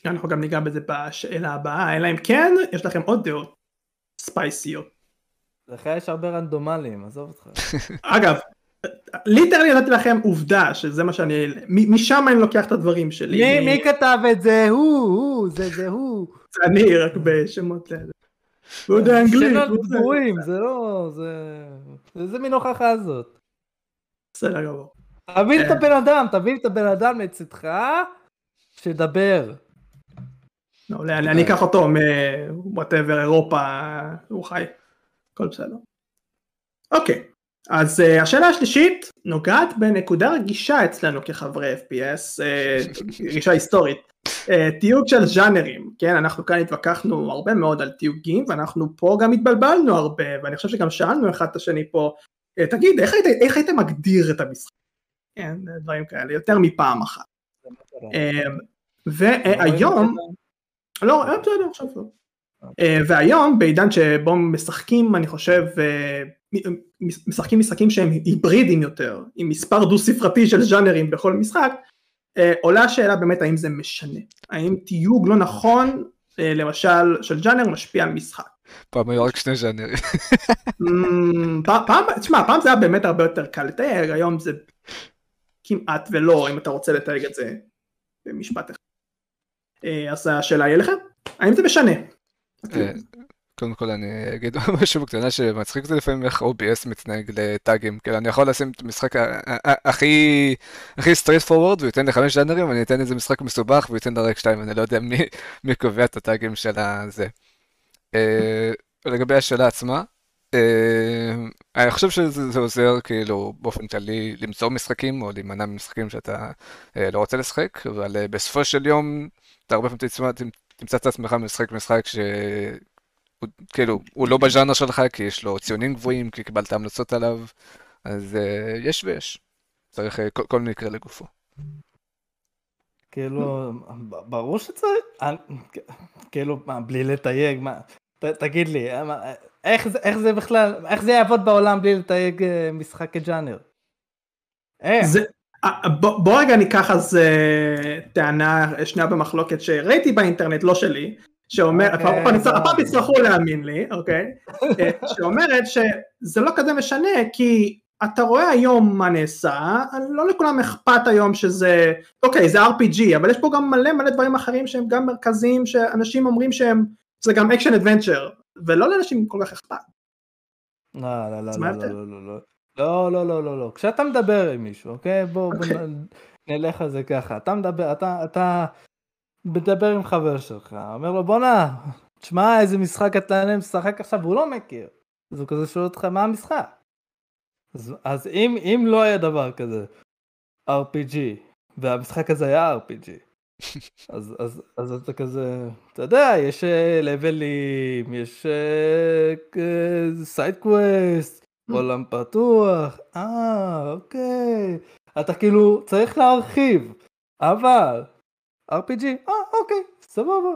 אנחנו גם ניגע בזה בשאלה הבאה, אלא אם כן, יש לכם עוד דעות ספייסיות. לך יש הרבה רנדומליים, עזוב אותך. אגב, ליטרלי נתתי לכם עובדה שזה מה שאני משם אני לוקח את הדברים שלי. מי, מי כתב את זה? הוא, הוא, זה זה הוא. זה אני רק בשמות לזה. הוא יודע אנגלית. שמות גבוהים, זה לא, זה... איזה מין הוכחה זאת. בסדר גמור. תבין את הבן אדם, תבין את הבן אדם לצדך, שידבר. מעולה, אני אני אקח אותו מוואטאבר אירופה, הוא חי, הכל בסדר. אוקיי, אז uh, השאלה השלישית נוגעת בנקודה רגישה אצלנו כחברי FPS, uh, רגישה היסטורית, uh, תיוג של ז'אנרים, כן, אנחנו כאן התווכחנו הרבה מאוד על תיוגים ואנחנו פה גם התבלבלנו הרבה ואני חושב שגם שאלנו אחד את השני פה, uh, תגיד איך היית, איך היית מגדיר את המשחק, כן, דברים כאלה, יותר מפעם אחת. והיום, לא, בסדר, עכשיו לא. והיום בעידן שבו משחקים אני חושב משחקים משחקים שהם היברידים יותר עם מספר דו ספרתי של ז'אנרים בכל משחק עולה השאלה באמת האם זה משנה האם תיוג לא נכון למשל של ז'אנר משפיע על משחק. פעם היו רק שני ז'אנרים. פעם, תשמע פעם זה היה באמת הרבה יותר קל לתייג היום זה כמעט ולא אם אתה רוצה לתייג את זה במשפט אחד. אז השאלה היא אליכם האם זה משנה? קודם כל אני אגיד משהו בקטנה שמצחיק אותי לפעמים איך OBS מתנהג לטאגים, כאילו אני יכול לשים את המשחק הכי הכי straightforward וייתן לי חמש ז'אנרים, אני אתן איזה משחק מסובך וייתן לי רק שתיים, אני לא יודע מי קובע את הטאגים של הזה. לגבי השאלה עצמה, אני חושב שזה עוזר כאילו באופן כללי למצוא משחקים או להימנע ממשחקים שאתה לא רוצה לשחק, אבל בסופו של יום אתה הרבה פעמים תמצא את עצמך משחק משחק ש... הוא, כאילו, הוא לא בז'אנר שלך כי יש לו ציונים גבוהים, כי קיבלת המלצות עליו, אז uh, יש ויש. צריך uh, כל, כל מקרה לגופו. כאילו, ברור שצריך, כאילו, מה, בלי לתייג, מה, ת, תגיד לי, מה, איך, זה, איך זה בכלל, איך זה יעבוד בעולם בלי לתייג משחק כג'אנר? איך? זה, בוא, רגע ניקח אז uh, טענה שניה במחלוקת שראיתי באינטרנט, לא שלי, שאומר, הפעם תצטרכו להאמין לי, אוקיי? שאומרת שזה לא כזה משנה כי אתה רואה היום מה נעשה, לא לכולם אכפת היום שזה, אוקיי זה RPG, אבל יש פה גם מלא מלא דברים אחרים שהם גם מרכזיים שאנשים אומרים שהם, זה גם action adventure, ולא לאנשים כל כך אכפת. לא, לא, לא, לא, לא, לא, לא. לא, לא, לא, לא, לא. כשאתה מדבר עם מישהו, אוקיי? בוא, בוא נלך על זה ככה. אתה מדבר, אתה, אתה מדבר עם חבר שלך, אומר לו בואנה, תשמע איזה משחק אתה משחק עכשיו, הוא לא מכיר. אז הוא כזה שואל אותך מה המשחק. אז, אז אם, אם לא היה דבר כזה, RPG, והמשחק הזה היה RPG, אז, אז, אז אתה כזה, אתה יודע, יש לבלים, יש side quest, עולם פתוח, אה, אוקיי, אתה כאילו צריך להרחיב, אבל RPG, אה, אוקיי, סבבה.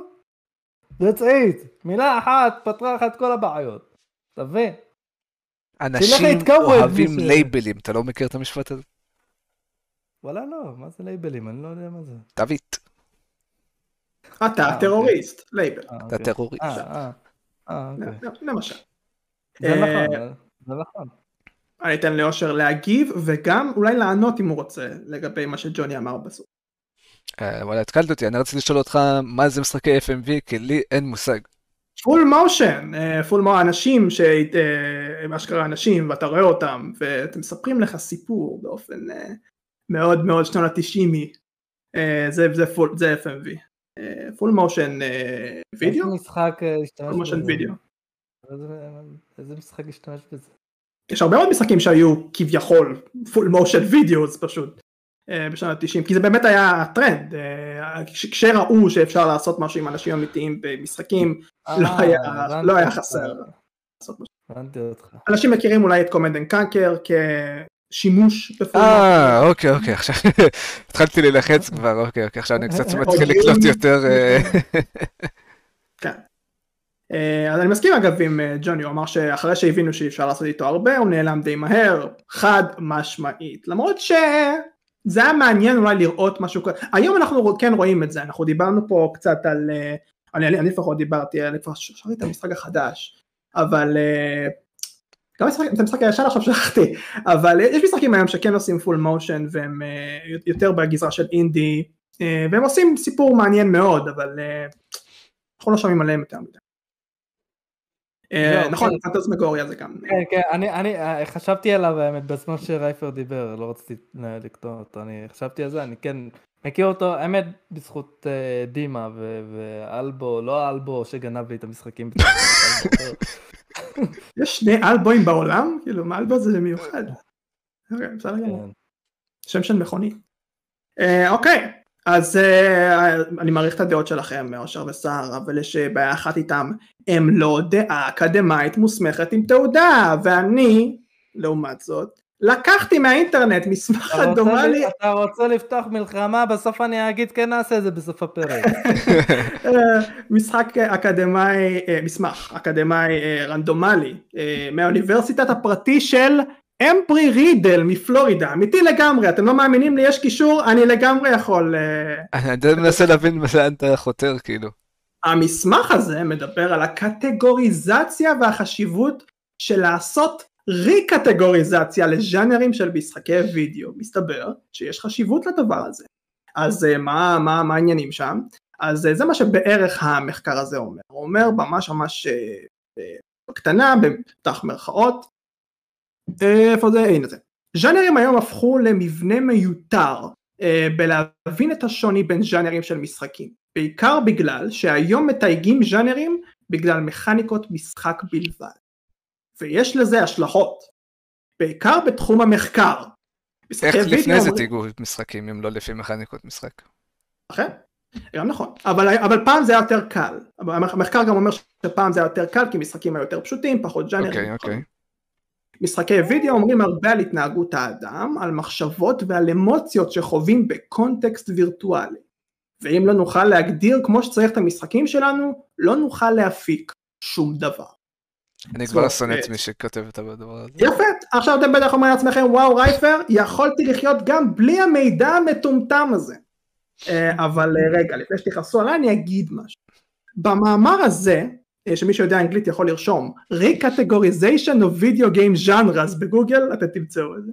That's it. מילה אחת פתרה לך את כל הבעיות. אתה מבין? אנשים אוהבים לייבלים, אתה לא מכיר את המשפט הזה? וואלה לא, מה זה לייבלים? אני לא יודע מה זה. תווית. אתה טרוריסט, לייבל. אתה טרוריסט. אה, אוקיי. למשל. זה נכון, זה נכון. אני אתן לאושר להגיב וגם אולי לענות אם הוא רוצה לגבי מה שג'וני אמר בסוף. וואלה, התקלת אותי, אני רציתי לשאול אותך מה זה משחקי FMV, כי לי אין מושג. full motion, full motion, אנשים, מה שקרה אנשים, ואתה רואה אותם, והם מספרים לך סיפור באופן מאוד מאוד שנות התשעימי, זה FMV. full motion video? איזה משחק השתמש full motion video. איזה משחק השתמש בזה? יש הרבה מאוד משחקים שהיו כביכול full motion video פשוט. בשנות ה-90 כי זה באמת היה הטרנד כשראו שאפשר לעשות משהו עם אנשים אמיתיים במשחקים לא היה לא חסר. אנשים מכירים אולי את Command and Conquer כשימוש אה אוקיי אוקיי עכשיו התחלתי להילחץ כבר אוקיי אוקיי עכשיו אני קצת מתחיל לקלוט יותר. אז אני מסכים אגב עם ג'וני הוא אמר שאחרי שהבינו שאי אפשר לעשות איתו הרבה הוא נעלם די מהר חד משמעית למרות ש... זה היה מעניין אולי לראות משהו כזה, היום אנחנו כן רואים את זה, אנחנו דיברנו פה קצת על, אני, אני לפחות דיברתי, אני כבר שכחתי את המשחק החדש, אבל גם את המשחק הישן עכשיו שכחתי, אבל יש משחקים היום שכן עושים פול מושן והם יותר בגזרה של אינדי, והם עושים סיפור מעניין מאוד, אבל אנחנו לא שומעים עליהם יותר מדי. נכון, פנטסמגוריה זה גם. כן, כן, אני חשבתי עליו האמת בזמן שרייפר דיבר, לא רציתי לקטוע אותו, אני חשבתי על זה, אני כן מכיר אותו, האמת, בזכות אה, דימה ואלבו, לא אלבו שגנב לי את המשחקים. יש שני אלבוים בעולם? כאילו, מה אלבו זה מיוחד? אוקיי, בסדר גמור. כן. שם של מכונית. אה, אוקיי, אז אה, אני מעריך את הדעות שלכם, אושר וסער, אבל יש בעיה אחת איתם, הם לא דעה אקדמאית מוסמכת עם תעודה, ואני, לעומת זאת, לקחתי מהאינטרנט מסמך רנדומלי, לי- אתה רוצה לפתוח מלחמה, בסוף אני אגיד כן נעשה את זה בסוף הפרק. אה, משחק אקדמאי, אה, מסמך אקדמאי רנדומלי, מהאוניברסיטת הפרטי של אמברי רידל מפלורידה, אמיתי לגמרי, אתם לא מאמינים לי, יש קישור, אני לגמרי יכול... אה, אני מנסה להבין לאן אתה חותר, כאילו. המסמך הזה מדבר על הקטגוריזציה והחשיבות של לעשות ריקטגוריזציה לז'אנרים של משחקי וידאו. מסתבר שיש חשיבות לדבר הזה. אז אה, מה, מה, מה העניינים שם? אז אה, זה מה שבערך המחקר הזה אומר. הוא אומר ממש ממש בקטנה, בפתח מירכאות. איפה זה? הנה זה. ז'אנרים היום הפכו למבנה מיותר אה, בלהבין את השוני בין ז'אנרים של משחקים. בעיקר בגלל שהיום מתייגים ז'אנרים בגלל מכניקות משחק בלבד. ויש לזה השלכות. בעיקר בתחום המחקר. איך לפני זה תיגעו משחקים אם לא לפי מכניקות משחק? אכן, גם נכון, אבל, אבל פעם זה היה יותר קל, המחקר גם אומר שפעם זה היה יותר קל כי משחקים היו יותר פשוטים, פחות ז'אנרים. אוקיי, אוקיי. משחקי וידאו אומרים הרבה על התנהגות האדם, על מחשבות ועל אמוציות שחווים בקונטקסט וירטואלי. ואם לא נוכל להגדיר כמו שצריך את המשחקים שלנו, לא נוכל להפיק שום דבר. אני כבר שונא את מי שכותב את הדבר הזה. יפה, עכשיו אתם בטח אומרים לעצמכם, וואו רייפר, יכולתי לחיות גם בלי המידע המטומטם הזה. אה, אבל אה, רגע, לפני שתכעסו עליי אני אגיד משהו. במאמר הזה, שמי שיודע אנגלית יכול לרשום, Recategorization of Video Game Genres בגוגל, אתם תמצאו את זה.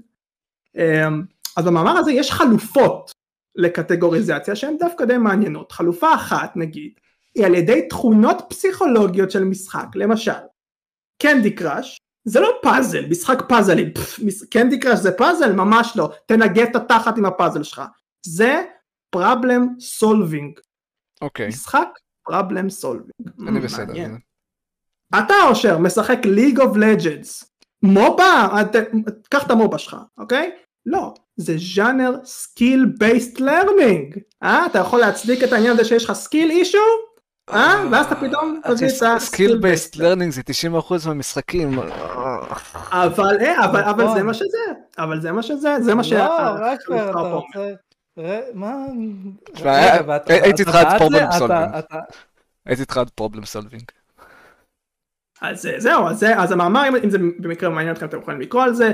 אה, אז במאמר הזה יש חלופות לקטגוריזציה שהן דווקא די מעניינות. חלופה אחת נגיד, היא על ידי תכונות פסיכולוגיות של משחק, למשל, Candy Crush, זה לא פאזל, משחק פאזלים, Candy Crush זה פאזל? ממש לא, תנגב את התחת עם הפאזל שלך. זה problem solving, אוקיי, משחק problem solving. אני Mm, בסדר. אתה אושר משחק League of Legends, MOBA, קח את ה MOBA שלך, אוקיי? לא, זה ז'אנר skill based learning, אה? אתה יכול להצדיק את העניין הזה שיש לך skill issue? אה? ואז אתה פתאום מביא את ה- skill based learning זה 90% מהמשחקים. אבל אה, אבל אבל נכון. זה מה שזה, אבל זה מה שזה, זה מה שה... לא, רקפר, אתה. רוצה... ר- מה? תשמע, הייתי איתך עד solving. אתה- הייתי איתך עד problem solving. אז אה, זהו, אז, המאמר, אם- אם זה במקרה מעניין אתכם, אתם יכולים לקרוא על זה.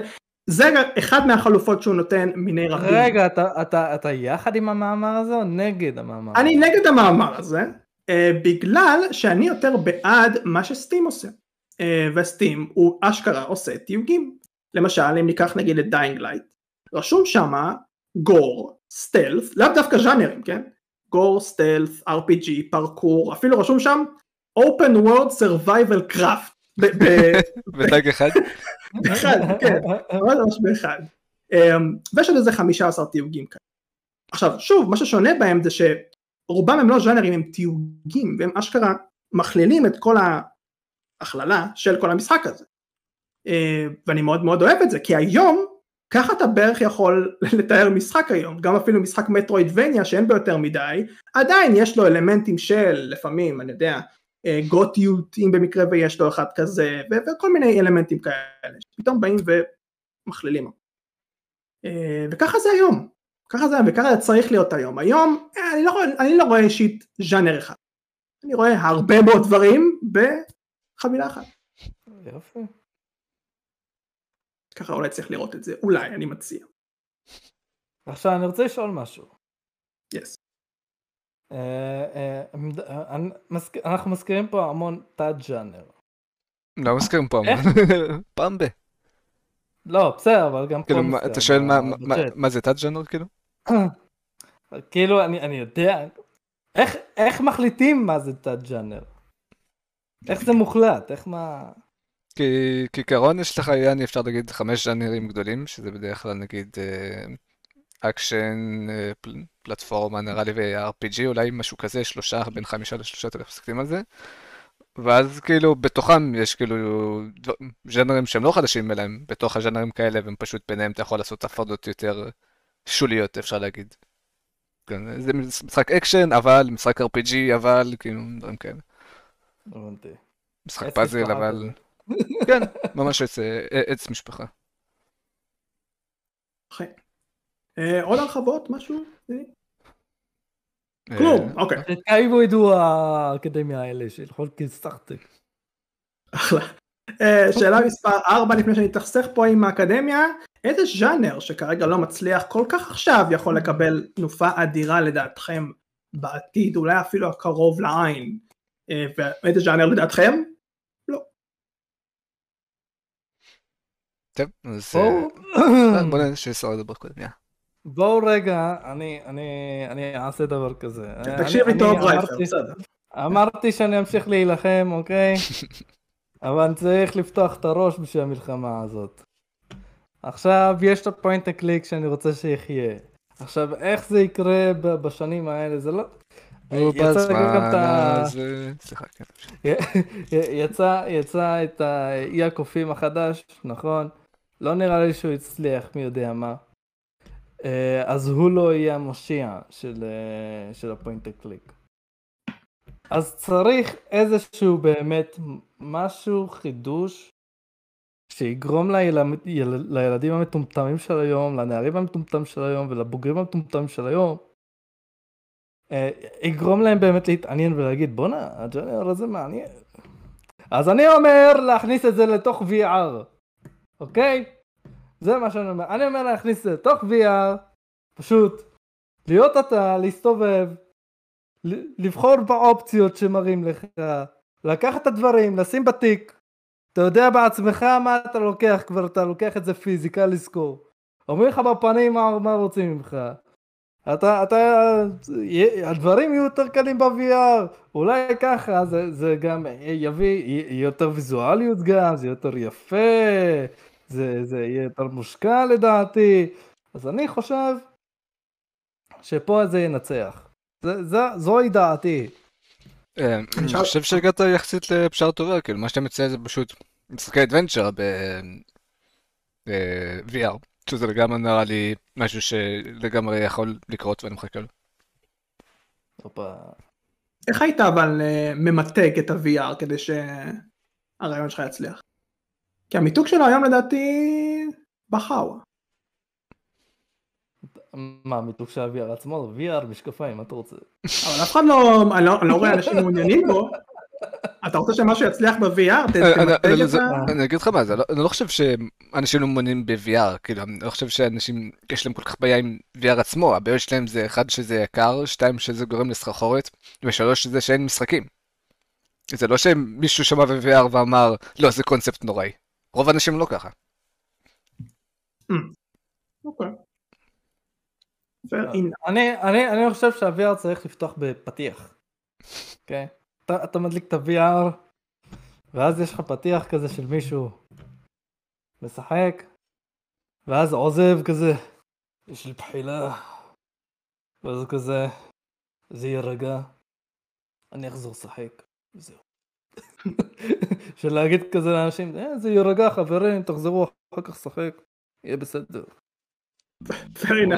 זה אחד מהחלופות שהוא נותן מיני רבים. רגע, אתה- אתה אתה יחד עם המאמר הזה או נגד המאמר? אני נגד המאמר הזה, אה, בגלל שאני יותר בעד מה ש Steam עושה. אה, ו Steam הוא אשכרה עושה תיוגים. למשל, אם ניקח נגיד את Dying Light, רשום שמה gore, stealth, לאו דווקא ז'אנרים, כן? gore, stealth, RPG, פרקור, אפילו רשום שם open world survival craft. ב- ב- בטאג אחד? אחד, כן, ממש באחד. אמ, ויש עוד איזה 15 תיוגים כאלה. עכשיו שוב מה ששונה בהם זה שרובם הם לא ז'אנרים הם תיוגים והם אשכרה מכלילים את כל ההכללה של כל המשחק הזה. אה, ואני מאוד מאוד אוהב את זה כי היום ככה אתה בערך יכול לתאר משחק היום גם אפילו משחק מטרואידבניה שאין בו יותר מדי עדיין יש לו אלמנטים של לפעמים אני יודע אה, גותיות אם במקרה ויש לו אחד כזה ו- וכל מיני אלמנטים כאלה שפתאום באים ומכלילים. אה, וככה זה היום, ככה זה וככה זה צריך להיות היום. היום אה, אני לא, אני לא רואה אישית ז'אנר אחד, אני רואה הרבה מאוד דברים בחבילה אחת. יופי. ככה אולי צריך לראות את זה, אולי אני מציע. עכשיו אני רוצה לשאול משהו. Yes. אה, אה, אה, אני מזכיר- אנחנו מזכירים פה המון תת ז'אנר. לא מזכירים פה? המון. פעם ב. לא, בסדר, אבל גם פה כאילו, מה- מזכיר, אתה שואל מה- ב- מה-. מה זה תת ז'אנר כאילו? כאילו, אני אני יודע, איך- איך מחליטים מה זה תת ז'אנר? איך זה מוחלט? איך מה... כי כעיקרון יש לך, יעני אפשר להגיד חמש ז'אנרים גדולים, שזה בדרך כלל נגיד, אה, אקשן, אה, פל- פלטפורמה נראה לי ו-RPG, אולי משהו כזה, שלושה, בין חמישה לשלושת אלף מסתכלים על זה. ואז כאילו בתוכם יש כאילו ז'אנרים שהם לא חדשים אליהם, בתוך הז'אנרים כאלה, והם פשוט ביניהם אתה יכול לעשות הפרדות יותר שוליות, אפשר להגיד. כן, זה משחק אקשן, אבל משחק RPG, אבל כאילו דברים כאלה. משחק פאזל, אבל... כן, ממש עץ, אה, עץ משפחה. אה, עוד הרחבות? משהו? אה, כלום, אוקיי. תקיימו ידעו האקדמיה האלה של חולקי סחטק. אחלה. אה, שאלה מספר 4 לפני שאני אתאכסך פה עם האקדמיה, איזה ז'אנר שכרגע לא מצליח כל כך עכשיו יכול לקבל תנופה אדירה לדעתכם בעתיד, אולי אפילו הקרוב לעין, אה, ואיזה ז'אנר לדעתכם? טוב, אז בואו אה, בוא נראה שסור לדבר קודם, יאללה. בואו רגע, אני, אני, אני אעשה דבר כזה. תקשיב לי אני- טוב אני רייפר, אמרתי- בסדר. אמרתי שאני אמשיך להילחם, אוקיי? אבל אני צריך לפתוח את הראש בשביל המלחמה הזאת. עכשיו יש את הפוינט הקליק שאני רוצה שיחיה. עכשיו איך זה יקרה ב- בשנים האלה זה לא... נו, יצא בזמן. הזה... סליחה, כן. יצא את האי הקופים החדש, נכון? לא נראה לי שהוא הצליח, מי יודע מה. אה, אז הוא לא יהיה המושיע של, אה, של הפוינט קליק. אז צריך איזשהו באמת משהו, חידוש, שיגרום לילד, יל- לילדים המטומטמים של היום, לנערים המטומטמים של היום ולבוגרים המטומטמים של היום, אה, יגרום להם באמת להתעניין ולהגיד בואנה הג'אנר הזה מעניין. אז אני אומר להכניס את זה לתוך VR, אוקיי? זה מה שאני אומר. אני אומר להכניס את זה לתוך VR, פשוט להיות אתה, להסתובב, לבחור באופציות שמראים לך, לקחת את הדברים, לשים בתיק. אתה יודע בעצמך מה אתה לוקח כבר, אתה לוקח את זה פיזיקה לזכור. אומרים לך בפנים מה, מה רוצים ממך. אתה, אתה, הדברים יהיו יותר קלים ב-VR, אולי ככה, זה, זה גם יביא יותר ויזואליות גם, זה יותר יפה, זה, זה יהיה יותר מושקע לדעתי, אז אני חושב שפה זה ינצח. זה, זה, זוהי דעתי. אה, אני חושב שהגעת יחסית לפשרה טובה, כאילו מה שאתה מציע זה פשוט משחקי אדוונצ'ר ב-VR, שזה לגמרי נראה לי משהו שלגמרי יכול לקרות ואני מחכה לו. איך היית אבל אה, ממתג את ה-VR כדי שהרעיון שלך יצליח? כי המיתוג שלו היום לדעתי בחאווה. מה, מיתוג של ה-VR עצמו? VR משקפיים, מה אתה רוצה? אבל אף אחד לא, אני לא, אני לא רואה אנשים מעוניינים בו. אתה רוצה שמשהו יצליח ב-VR? ת- אה, אני- תמתג אני- את זה- ה... אני אגיד לך מה, זה לא- אני לא חושב שאנשים לא מעוניינים ב-VR, כאילו, אני לא חושב שאנשים, יש להם כל כך בעיה עם VR עצמו, הבעיה שלהם זה אחד שזה יקר, שתיים שזה גורם לסחרחורת, ושלוש זה שאין משחקים. זה לא שמישהו שמע ב-VR ואמר, לא, זה קונספט נוראי. רוב האנשים לא ככה. אוקיי. Fair enough. אני, אני, אני חושב שה-VR צריך לפתוח בפתיח. אוקיי? אתה, מדליק את ה-VR, ואז יש לך פתיח כזה של מישהו משחק, ואז עוזב כזה, יש לי בחילה, ואז הוא כזה, זה יירגע, אני אחזור לשחק, וזהו. של להגיד כזה לאנשים, "אה, זה יירגע חברים, תחזרו אחר כך לשחק, יהיה בסדר.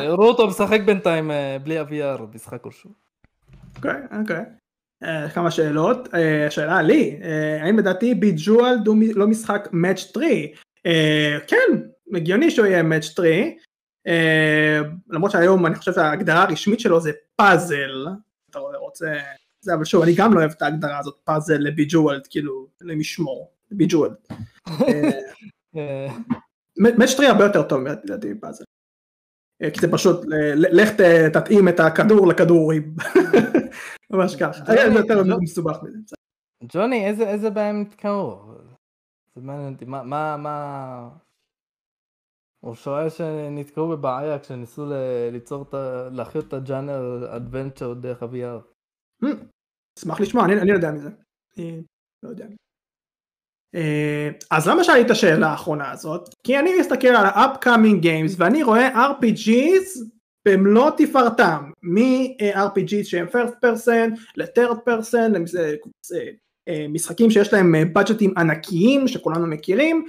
יראו אותו משחק בינתיים אה, בלי ה-VR משחק כלשהו. אוקיי, אוקיי. אה, כמה שאלות. אה, שאלה לי, אה, האם לדעתי ביג'ואל לא משחק מאץ' 3? אה, כן, הגיוני שהוא יהיה מאץ' 3. אה, למרות שהיום אני חושב שההגדרה הרשמית שלו זה פאזל. אתה רוצה... זה אבל שוב אני גם לא אוהב את ההגדרה הזאת פאזל לביג'ואל כאילו ישמור ביג'ואל. אה, 3 הרבה יותר טוב לדעתי מפאזל. אה, כי זה פשוט ל- לך תתאים את הכדור לכדורים. ממש ככה. זה יותר. מסובך מזה. ג'וני, איזה בעיה הם נתקעו? זה מעניין אותי, מה, מה, מה... הוא שואל שנתקעו בבעיה כשניסו ליצור את ה... להחיות את הג'אנר אדוונצ'ר דרך ה-VR. אשמח לשמוע, אני לא יודע מזה. אני לא יודע. אה, אז למה שאלתי את השאלה האחרונה הזאת? כי אני מסתכל על ה-upcoming games ואני רואה RPGs במלוא תפארתם, מ-RPG שהם first person ל-third person, משחקים שיש להם בדג'טים ענקיים שכולנו מכירים,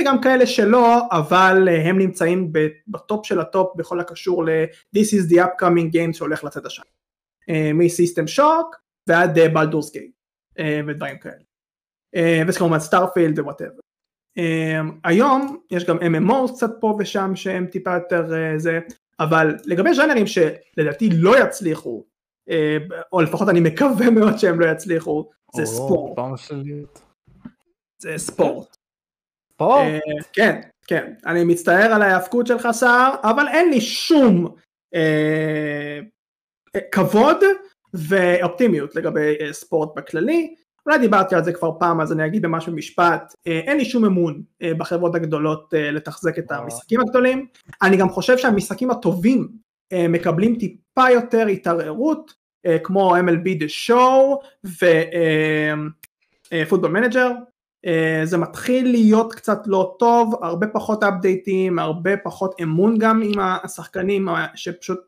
וגם כאלה שלא, אבל הם נמצאים בטופ של הטופ בכל הקשור ל-This is the upcoming game שהולך לצאת השנה. מ-System Shock ועד Baldur's Gate ודברים כאלה. וזה כמובן Starfield ו whatever. היום יש גם MMO קצת פה ושם שהם טיפה יותר זה, אבל לגבי ז'אנרים שלדעתי לא יצליחו, או לפחות אני מקווה מאוד שהם לא יצליחו, זה ספורט. זה ספורט. ספורט? כן, כן. אני מצטער על ההאבקות שלך סער, אבל אין לי שום כבוד ואופטימיות לגבי ספורט בכללי. אולי דיברתי על זה כבר פעם אז אני אגיד ממש במשפט, אין לי שום אמון בחברות הגדולות לתחזק את המשחקים הגדולים, אני גם חושב שהמשחקים הטובים מקבלים טיפה יותר התערערות, כמו MLB The Show ו Football Manager, זה מתחיל להיות קצת לא טוב, הרבה פחות אפדייטים, הרבה פחות אמון גם עם השחקנים שפשוט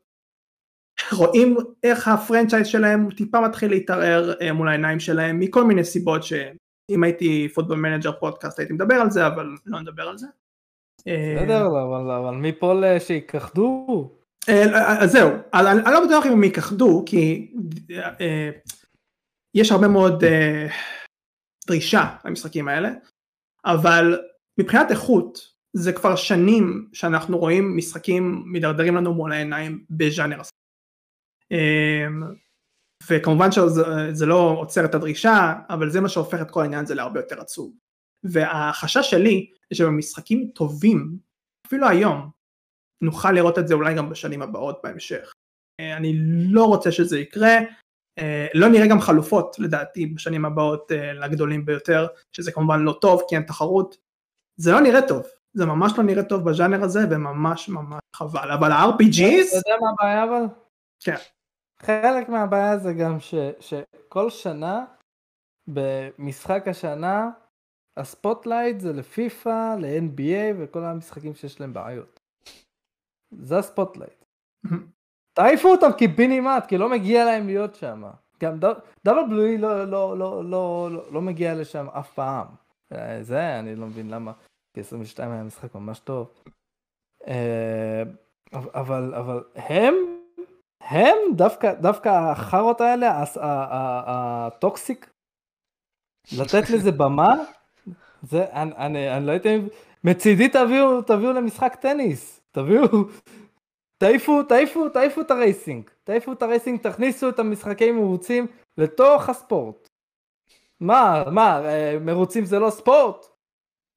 רואים איך ה franchise שלהם טיפה מתחיל להתערער מול העיניים שלהם מכל מיני סיבות שאם הייתי Football Manager פודקאסט הייתי מדבר על זה אבל לא נדבר על זה. בסדר אבל, אבל מפה שיכחדו. אז זהו, אני לא בטוח אם הם יכחדו כי יש הרבה מאוד דרישה למשחקים האלה אבל מבחינת איכות זה כבר שנים שאנחנו רואים משחקים מידרדרים לנו מול העיניים בז'אנר הספורט. וכמובן שזה לא עוצר את הדרישה, אבל זה מה שהופך את כל העניין הזה להרבה יותר עצוב. והחשש שלי שבמשחקים טובים, אפילו היום, נוכל לראות את זה אולי גם בשנים הבאות בהמשך. אני לא רוצה שזה יקרה, לא נראה גם חלופות לדעתי בשנים הבאות לגדולים ביותר, שזה כמובן לא טוב כי אין תחרות. זה לא נראה טוב, זה ממש לא נראה טוב בז'אנר הזה וממש ממש חבל, אבל ה-RPGs... אתה יודע מה הבעיה אבל? כן. חלק מהבעיה זה גם ש, שכל שנה במשחק השנה ה spotlight זה לפיפא, ל-NBA וכל המשחקים שיש להם בעיות. זה ה spotlight. תעיפו אותם קיבינימט כי לא מגיע להם להיות שם. גם WWE לא, לא, לא, לא, לא, לא מגיע לשם אף פעם. זה אני לא מבין למה. כי 22 היה משחק ממש טוב. אבל, אבל הם הם דווקא, דווקא החארות האלה, הטוקסיק, לתת לזה במה, זה, אני, אני, אני לא אם, מצידי תביאו, תביאו למשחק טניס, תביאו, תעיפו, תעיפו, תעיפו את הרייסינג, תעיפו את הרייסינג, תכניסו את המשחקי מרוצים לתוך הספורט. מה, מה, מרוצים זה לא ספורט?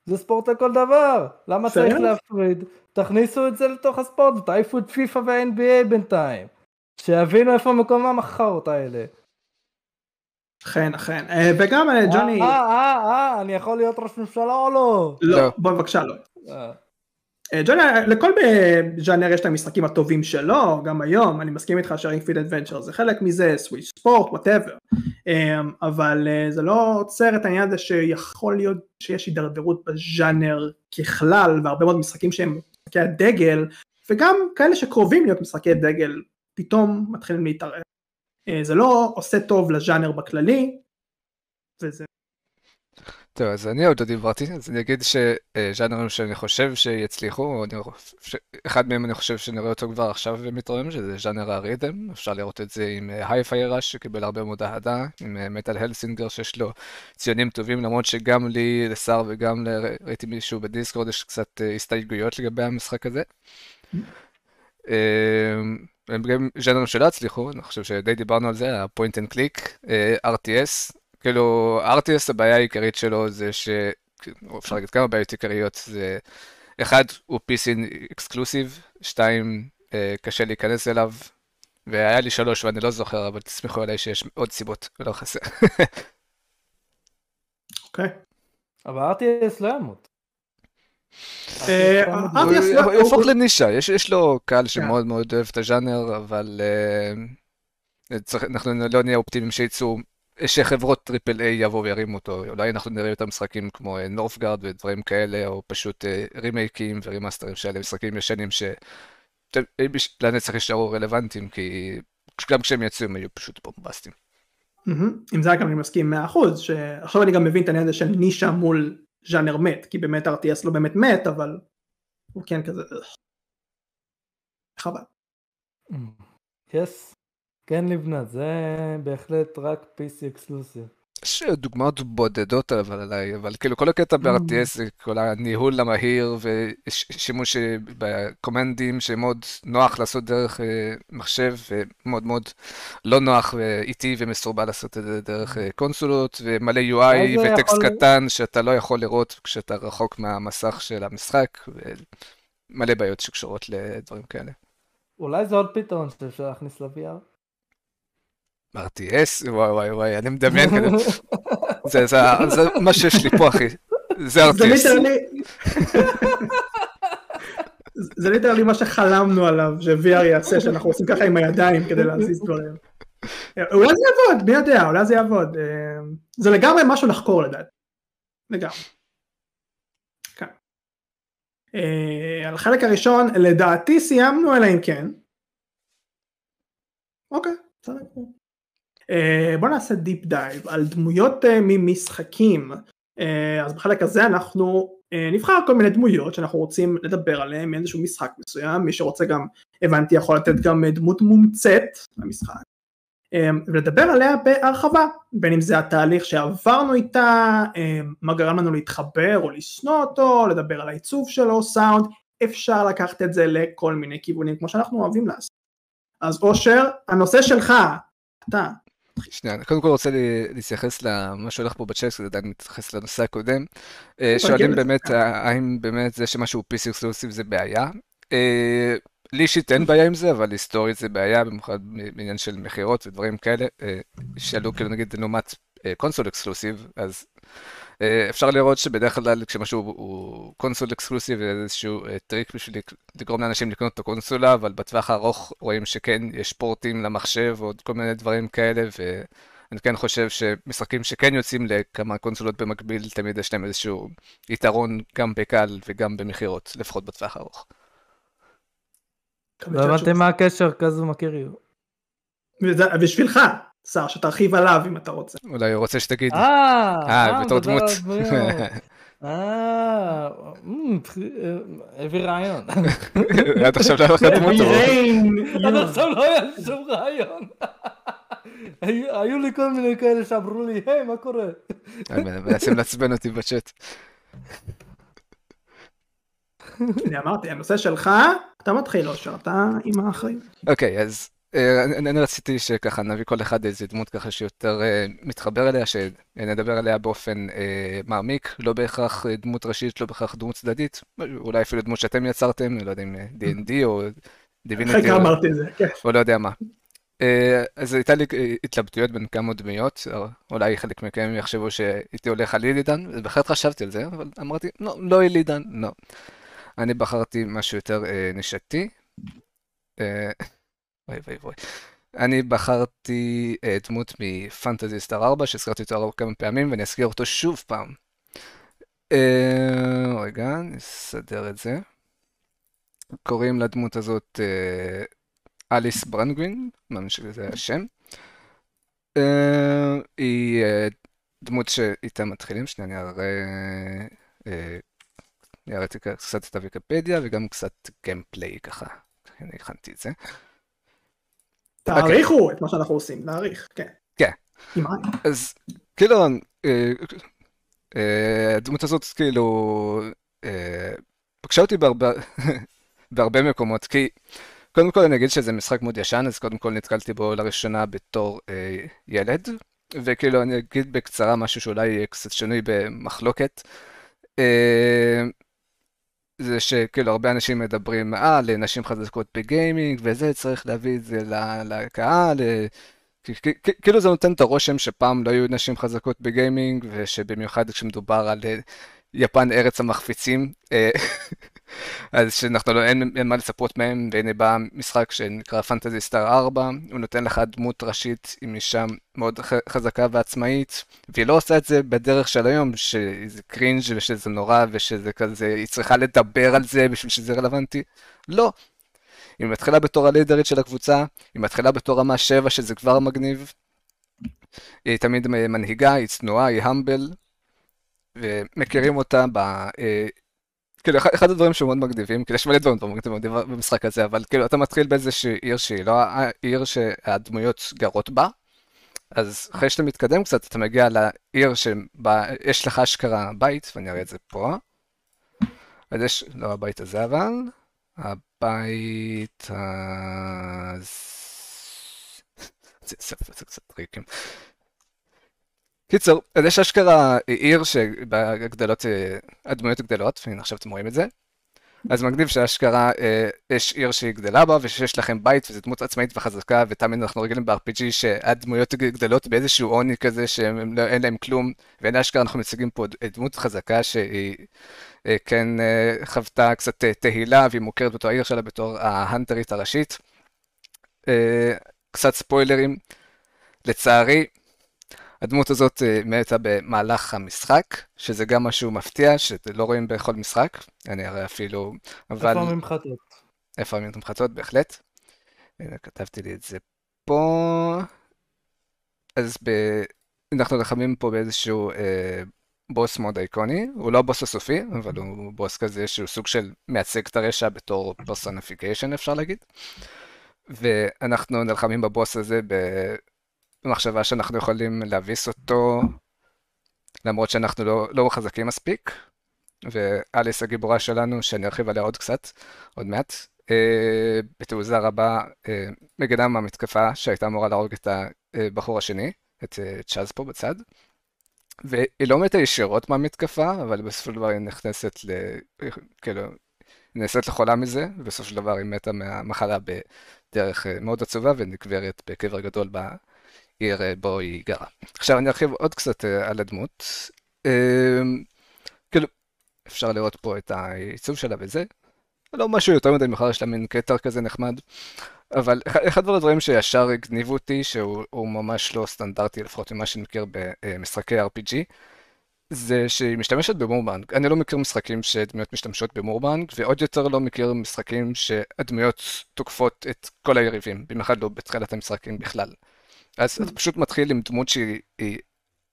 זה ספורט לכל דבר, למה צריך להפריד? תכניסו את זה לתוך הספורט, תעיפו את פיפא וה-NBA בינתיים. שיבינו איפה מקום החברות האלה. אכן אכן וגם ג'וני אה אה אה אני יכול להיות ראש ממשלה או לא? לא בוא בבקשה לא. ג'וני לכל ז'אנר יש את המשחקים הטובים שלו גם היום אני מסכים איתך ש Ring Fit Adventure זה חלק מזה Switch Sports whatever אבל זה לא עוצר את העניין הזה שיכול להיות שיש הידרדרות בז'אנר ככלל והרבה מאוד משחקים שהם משחקי הדגל וגם כאלה שקרובים להיות משחקי דגל פתאום מתחילים להתערב. אה, זה לא עושה טוב לז'אנר בכללי, וזה... טוב, אז אני עוד לא דיברתי, אז אני אגיד שז'אנרים שאני חושב שיצליחו, אחד מהם אני חושב שנראה אותו כבר עכשיו מתרומם, שזה ז'אנר הריתם, אפשר לראות את זה עם הייפיי ראש שקיבל הרבה מאוד אהדה, עם מטאל הלסינגר שיש לו ציונים טובים, למרות שגם לי, לשר וגם ראיתי מישהו בדיסקורד, יש קצת אה, הסתייגויות לגבי המשחק הזה. הם גם ז'אנרים שלא הצליחו, אני חושב שדי דיברנו על זה, ה-point and click, RTS, כאילו RTS הבעיה העיקרית שלו זה ש... אפשר להגיד כמה בעיות עיקריות, זה אחד הוא PC אקסקלוסיב, שתיים קשה להיכנס אליו, והיה לי שלוש ואני לא זוכר, אבל תסמכו עליי שיש עוד סיבות ולא חסר. אוקיי. אבל RTS לא ימות. אה, הוא יהפוך לנישה, יש לו קהל שמאוד מאוד אוהב את הז'אנר, אבל אה, אנחנו לא נהיה אופטימיים שיצאו, שחברות triple A יבואו וירימו אותו, אולי אנחנו נראה יותר משחקים כמו Northgard ודברים כאלה, או פשוט רימייקים ורימאסטרים של משחקים ישנים ש... לנצח יישארו רלוונטיים, כי גם כשהם יצאו הם היו פשוט בומבסטיים. עם זה גם אני מסכים 100% שעכשיו אני גם מבין את העניין הזה של נישה מול ז'אנר מת כי באמת RTS לא באמת מת אבל הוא כן כזה חבל. יס, כן לבנת זה בהחלט רק PC אקסקלוסיב. יש דוגמאות בודדות אבל עליי, אבל כאילו כל הקטע ב-RTS זה כל הניהול המהיר ושימוש בקומנדים שמאוד נוח לעשות דרך אה, מחשב ומאוד מאוד לא נוח ואיטי ומסורבל לעשות את זה דרך אה, קונסולות ומלא UI וטקסט יכול... קטן שאתה לא יכול לראות כשאתה רחוק מהמסך של המשחק ומלא בעיות שקשורות לדברים כאלה. אולי זה עוד פתרון שאפשר להכניס ל-VR? RTS? וואי וואי וואי, אני מדמיין כזה. זה, זה, זה מה שיש לי פה, אחי. זה RTS. זה literally מה שחלמנו עליו, ש-VR יעשה, שאנחנו עושים ככה עם הידיים כדי להזיז דברים. אולי זה יעבוד, מי יודע, אולי זה יעבוד. אה, זה לגמרי משהו לחקור לדעת. לגמרי. כן. אה, על החלק הראשון, לדעתי סיימנו, אלא אם כן. אוקיי, בסדר. אה, בוא נעשה deep dive על דמויות אה, ממשחקים. אה, אז בחלק הזה אנחנו נבחר כל מיני דמויות שאנחנו רוצים לדבר עליהן מאיזשהו משחק מסוים. מי שרוצה גם הבנתי יכול לתת גם דמות מומצאת למשחק. ולדבר עליה בהרחבה בין אם זה התהליך שעברנו איתה מה גרם לנו להתחבר או לשנוא אותו לדבר על העיצוב שלו סאונד. אפשר לקחת את זה לכל מיני כיוונים כמו שאנחנו אוהבים לעשות. אז אושר הנושא שלך. אתה שנייה, קודם כל רוצה להתייחס למה שהולך פה בצ'אט, זה עדיין מתייחס לנושא הקודם. אה, שואלים באמת, האם באמת זה שמשהו PC exclusive זה בעיה? אה, לי אישית אין בעיה עם זה, אבל היסטורית זה בעיה, במיוחד בעניין של מכירות ודברים כאלה. אה, שאלו כאילו נגיד לעומת console exclusive, אז אה, אפשר לראות שבדרך כלל כשמשהו הוא console exclusive זה איזשהו אה, טריק בשביל לגרום לאנשים לקנות את הקונסולה, אבל בטווח הארוך רואים שכן, יש פורטים למחשב ועוד כל מיני דברים כאלה, ואני כן חושב שמשחקים שכן יוצאים לכמה קונסולות במקביל, תמיד יש להם איזשהו יתרון גם בקל וגם במכירות, לפחות בטווח הארוך. לא הבנתי מה הקשר כזו מכיריות. בשבילך, שר שתרחיב עליו אם אתה רוצה. אולי הוא רוצה שתגיד. אה, אה בתור דמות. אה, הביא רעיון. עד עכשיו לא היה לך דמות. עד עכשיו לא היה לי שום רעיון. היו לי כל מיני כאלה שאמרו לי, היי, מה קורה? מנסים לעצבן אותי בצ'אט. אני אמרתי, הנושא שלך, אתה מתחיל, אושר, אתה עם האחריות. אוקיי, אז אה, אני רציתי שככה נביא כל אחד איזה דמות ככה שיותר אה, מתחבר אליה, שנדבר עליה באופן אה, מעמיק, לא בהכרח דמות ראשית, לא בהכרח דמות צדדית, אולי אפילו דמות שאתם יצרתם, לא יודע אם D&D או דיוויניטי, או, כן. או לא יודע מה. אז הייתה לי התלבטויות בין כמה דמויות, אולי חלק מכם יחשבו שהייתי הולך על אילידן, ובהחלט חשבתי על זה, אבל אמרתי, לא, לא אילידן, לא. אני בחרתי משהו יותר נשתי. וואי וואי וואי. אני בחרתי uh, דמות מפנטזי סטאר 4, שהזכרתי אותו כמה פעמים, ואני אזכיר אותו שוב פעם. Uh, רגע, נסדר את זה. קוראים לדמות הזאת uh, אליס ברנגווין, מאמין שזה השם. Uh, היא uh, דמות שאיתה מתחילים, שנייה אני אראה... אני אראה קצת את הוויקיפדיה וגם קצת גיימפליי ככה. אני הכנתי את זה. תעריכו את מה שאנחנו עושים, נעריך, כן. כן. אז כאילו, אה, אה, הדמות הזאת כאילו אה, פגשה אותי בהרבה מקומות, כי קודם כל אני אגיד שזה משחק מאוד ישן, אז קודם כל נתקלתי בו לראשונה בתור ילד, וכאילו אני אגיד בקצרה משהו שאולי יהיה קצת שנוי במחלוקת. זה שכאילו הרבה אנשים מדברים אה לנשים חזקות בגיימינג וזה צריך להביא את זה לקהל כאילו זה נותן את הרושם שפעם לא היו נשים חזקות בגיימינג ושבמיוחד כשמדובר על אה, יפן ארץ המחפיצים אה, אז שאנחנו לא, אין, אין מה לצפות מהם, והנה בא משחק שנקרא פנטזי סטאר 4, הוא נותן לך דמות ראשית עם אישה מאוד חזקה ועצמאית, והיא לא עושה את זה בדרך של היום, שזה קרינג' ושזה נורא ושזה כזה, היא צריכה לדבר על זה בשביל שזה רלוונטי. לא. היא מתחילה בתור הלידרית של הקבוצה, היא מתחילה בתור רמה 7 שזה כבר מגניב. היא תמיד מנהיגה, היא צנועה, היא המבל, ומכירים אותה ב... כאילו אחד הדברים שמאוד מגניבים, כאילו יש מלא דברים מגניבים במשחק הזה, אבל כאילו אתה מתחיל באיזושהי עיר שהיא לא העיר שהדמויות גרות בה, אז אחרי שאתה מתקדם קצת אתה מגיע לעיר שבה יש לך אשכרה בית, ואני אראה את זה פה. אז יש, לא הבית הזה אבל, הבית ה... זה קצת טריקים. קיצור, אז יש אשכרה עיר שהגדלות, הדמויות גדלות, והנה עכשיו אתם רואים את זה. אז מגניב שאשכרה אה, יש עיר שהיא גדלה בה ושיש לכם בית וזו דמות עצמאית וחזקה ותמיד אנחנו רגילים ב-RPG שהדמויות גדלות באיזשהו עוני כזה שאין לא, להם כלום והנה אשכרה אנחנו מציגים פה דמות חזקה שהיא אה, כן אה, חוותה קצת אה, תהילה והיא מוכרת בתור העיר שלה בתור ההנטרית הראשית. אה, קצת ספוילרים, לצערי הדמות הזאת אה, מתה במהלך המשחק, שזה גם משהו מפתיע, שלא רואים בכל משחק, אני הרי אפילו, אבל... איפה הממחטות? איפה הממחטות, בהחלט. הנה, כתבתי לי את זה פה. אז ב... אנחנו נלחמים פה באיזשהו אה, בוס מאוד איקוני, הוא לא הבוס הסופי, אבל הוא בוס כזה שהוא סוג של מייצג את הרשע בתור personification אפשר להגיד. ואנחנו נלחמים בבוס הזה במחשבה שאנחנו יכולים להביס אותו, למרות שאנחנו לא, לא חזקים מספיק. ואליס הגיבורה שלנו, שאני ארחיב עליה עוד קצת, עוד מעט, אה, בתעוזה רבה אה, מגנה מהמתקפה שהייתה אמורה להרוג את הבחור השני, את אה, צ'אז פה בצד. והיא לא מתה ישירות מהמתקפה, אבל בסופו של דבר היא נכנסת ל... כאילו, היא נעשית לחולה מזה, ובסופו של דבר היא מתה מהמחלה בדרך אה, מאוד עצובה ונקברת בקבר גדול אה, בו היא גרה. עכשיו אני ארחיב עוד קצת אה, על הדמות. כאילו, אפשר לראות פה את העיצוב שלה וזה. לא משהו יותר מדי מכר, יש לה מין כתר כזה נחמד. אבל אחד הדברים שישר הגניבו אותי, שהוא ממש לא סטנדרטי, לפחות ממה שאני מכיר במשחקי RPG, זה שהיא משתמשת במורבנג. אני לא מכיר משחקים שדמויות משתמשות במורבנג, ועוד יותר לא מכיר משחקים שהדמויות תוקפות את כל היריבים, במיוחד לא בתחילת המשחקים בכלל. אז אתה פשוט מתחיל עם דמות שהיא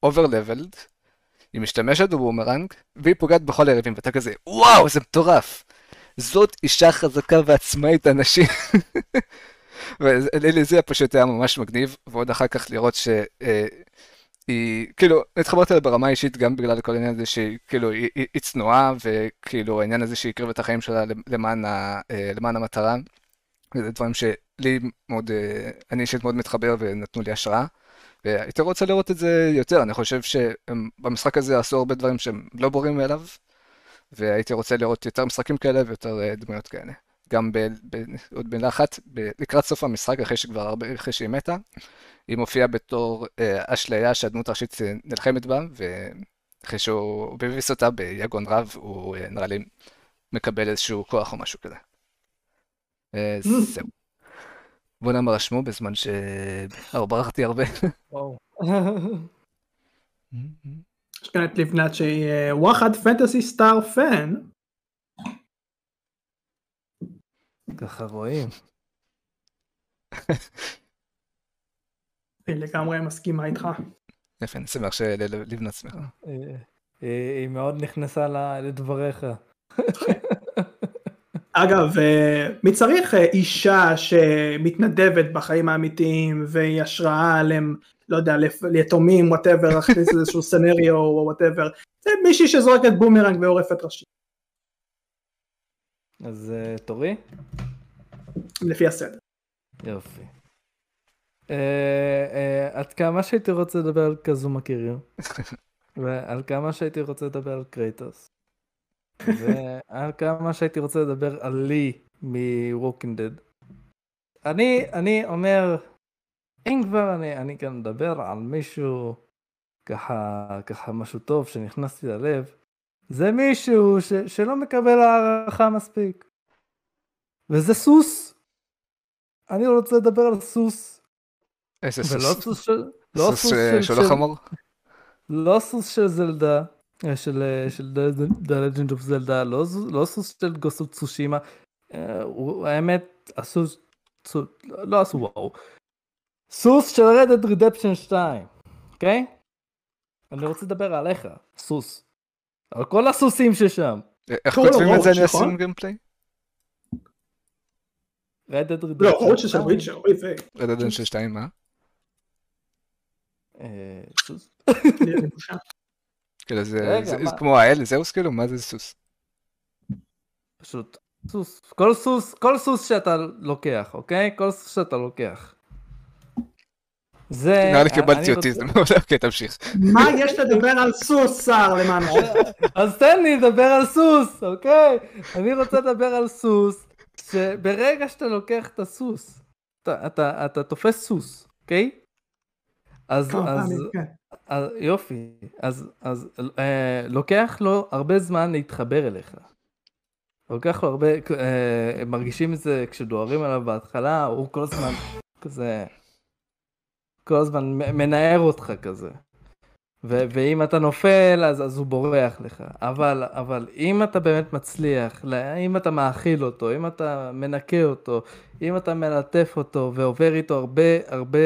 over-leveled, היא משתמשת בבומרנג, והיא פוגעת בכל היריבים, ואתה כזה, וואו, זה מטורף! זאת אישה חזקה ועצמאית אנשים. ולזה פשוט היה ממש מגניב, ועוד אחר כך לראות ש... אה, כאילו, התחברתי אליה ברמה האישית גם בגלל כל העניין הזה שהיא, כאילו, היא, היא צנועה, וכאילו, העניין הזה שהיא הקריבה את החיים שלה למען, ה, אה, למען המטרה. וזה דברים שלי מאוד, אה, אני אישית מאוד מתחבר ונתנו לי השראה. והייתי רוצה לראות את זה יותר, אני חושב שבמשחק הזה עשו הרבה דברים שהם לא ברורים מאליו, והייתי רוצה לראות יותר משחקים כאלה ויותר אה, דמויות כאלה. גם ב, ב, עוד מילה אחת, ב, לקראת סוף המשחק, אחרי שכבר הרבה, אחרי שהיא מתה, היא מופיעה בתור אה, אשליה שהדמות הראשית אה, נלחמת בה, ואחרי שהוא מביס אותה ביגון רב, הוא אה, נראה לי מקבל איזשהו כוח או משהו כזה. אה, mm. זהו. בוא נאמר רשמו בזמן שברחתי הרבה. יש כאן את לבנת שהיא וואחד פנטסי סטאר פן. ככה רואים. היא לגמרי מסכימה איתך. יפה, אני שמח לבנת שמחה. אה, אה, היא מאוד נכנסה לדבריך. אגב, אה, מי צריך אישה שמתנדבת בחיים האמיתיים והיא השראה להם, לא יודע, ליתומים, whatever, להכניס איזשהו scenario או whatever, זה מישהי שזורקת בומרנג ועורפת ראשי. אז תורי? לפי הסדר. יופי. אה, אה, עד כמה שהייתי רוצה לדבר על קזומה קיריו, ועל כמה שהייתי רוצה לדבר על קרייטוס, ועל כמה שהייתי רוצה לדבר על לי מ Walking Dead. אני, אני אומר, אם כבר אני, אני כאן מדבר על מישהו ככה, ככה משהו טוב שנכנסתי ללב, זה מישהו ש, שלא מקבל הערכה מספיק. וזה סוס. אני רוצה לדבר על סוס. איזה סוס? ולא סוס של... לא סוס של החמור? לא סוס של זלדה, אה, של The Legend of Zelda, לא, לא סוס של Ghost of Tsushima. האמת, הסוס, סוס, לא עשו וואו, סוס של Red Dead Redemption 2, אוקיי? אני רוצה לדבר עליך, סוס. על כל הסוסים ששם. איך כותבים את זה אני נכון? אשים גיימפליי? רדד רדפשן לא, רוץ של וויצ'ר, אוי ויי. רדדן של 2 מה? אה, סוס. כאילו זה רגע, זה- מה? זה כמו האל זהוס כאילו מה זה סוס? פשוט סוס. כל סוס, כל סוס שאתה לוקח, אוקיי? כל סוס שאתה לוקח. זה... נראה לי קיבלתי אוטיזם, אוקיי תמשיך. מה יש לדבר על סוס, שר, למען השם? אז תן לי לדבר על סוס, אוקיי? אני רוצה לדבר על סוס, שברגע שאתה לוקח את הסוס, אתה, אתה, אתה תופס סוס, אוקיי? אז, אז, כן. אז יופי, אז, אז אה, לוקח לו הרבה זמן להתחבר אליך. לוקח לו הרבה, אה, מרגישים את זה כשדוהרים עליו בהתחלה, הוא כל הזמן כזה, כל הזמן מנער אותך כזה. ו- ואם אתה נופל אז, אז הוא בורח לך, אבל, אבל אם אתה באמת מצליח, אם אתה מאכיל אותו, אם אתה מנקה אותו, אם אתה מלטף אותו ועובר איתו הרבה הרבה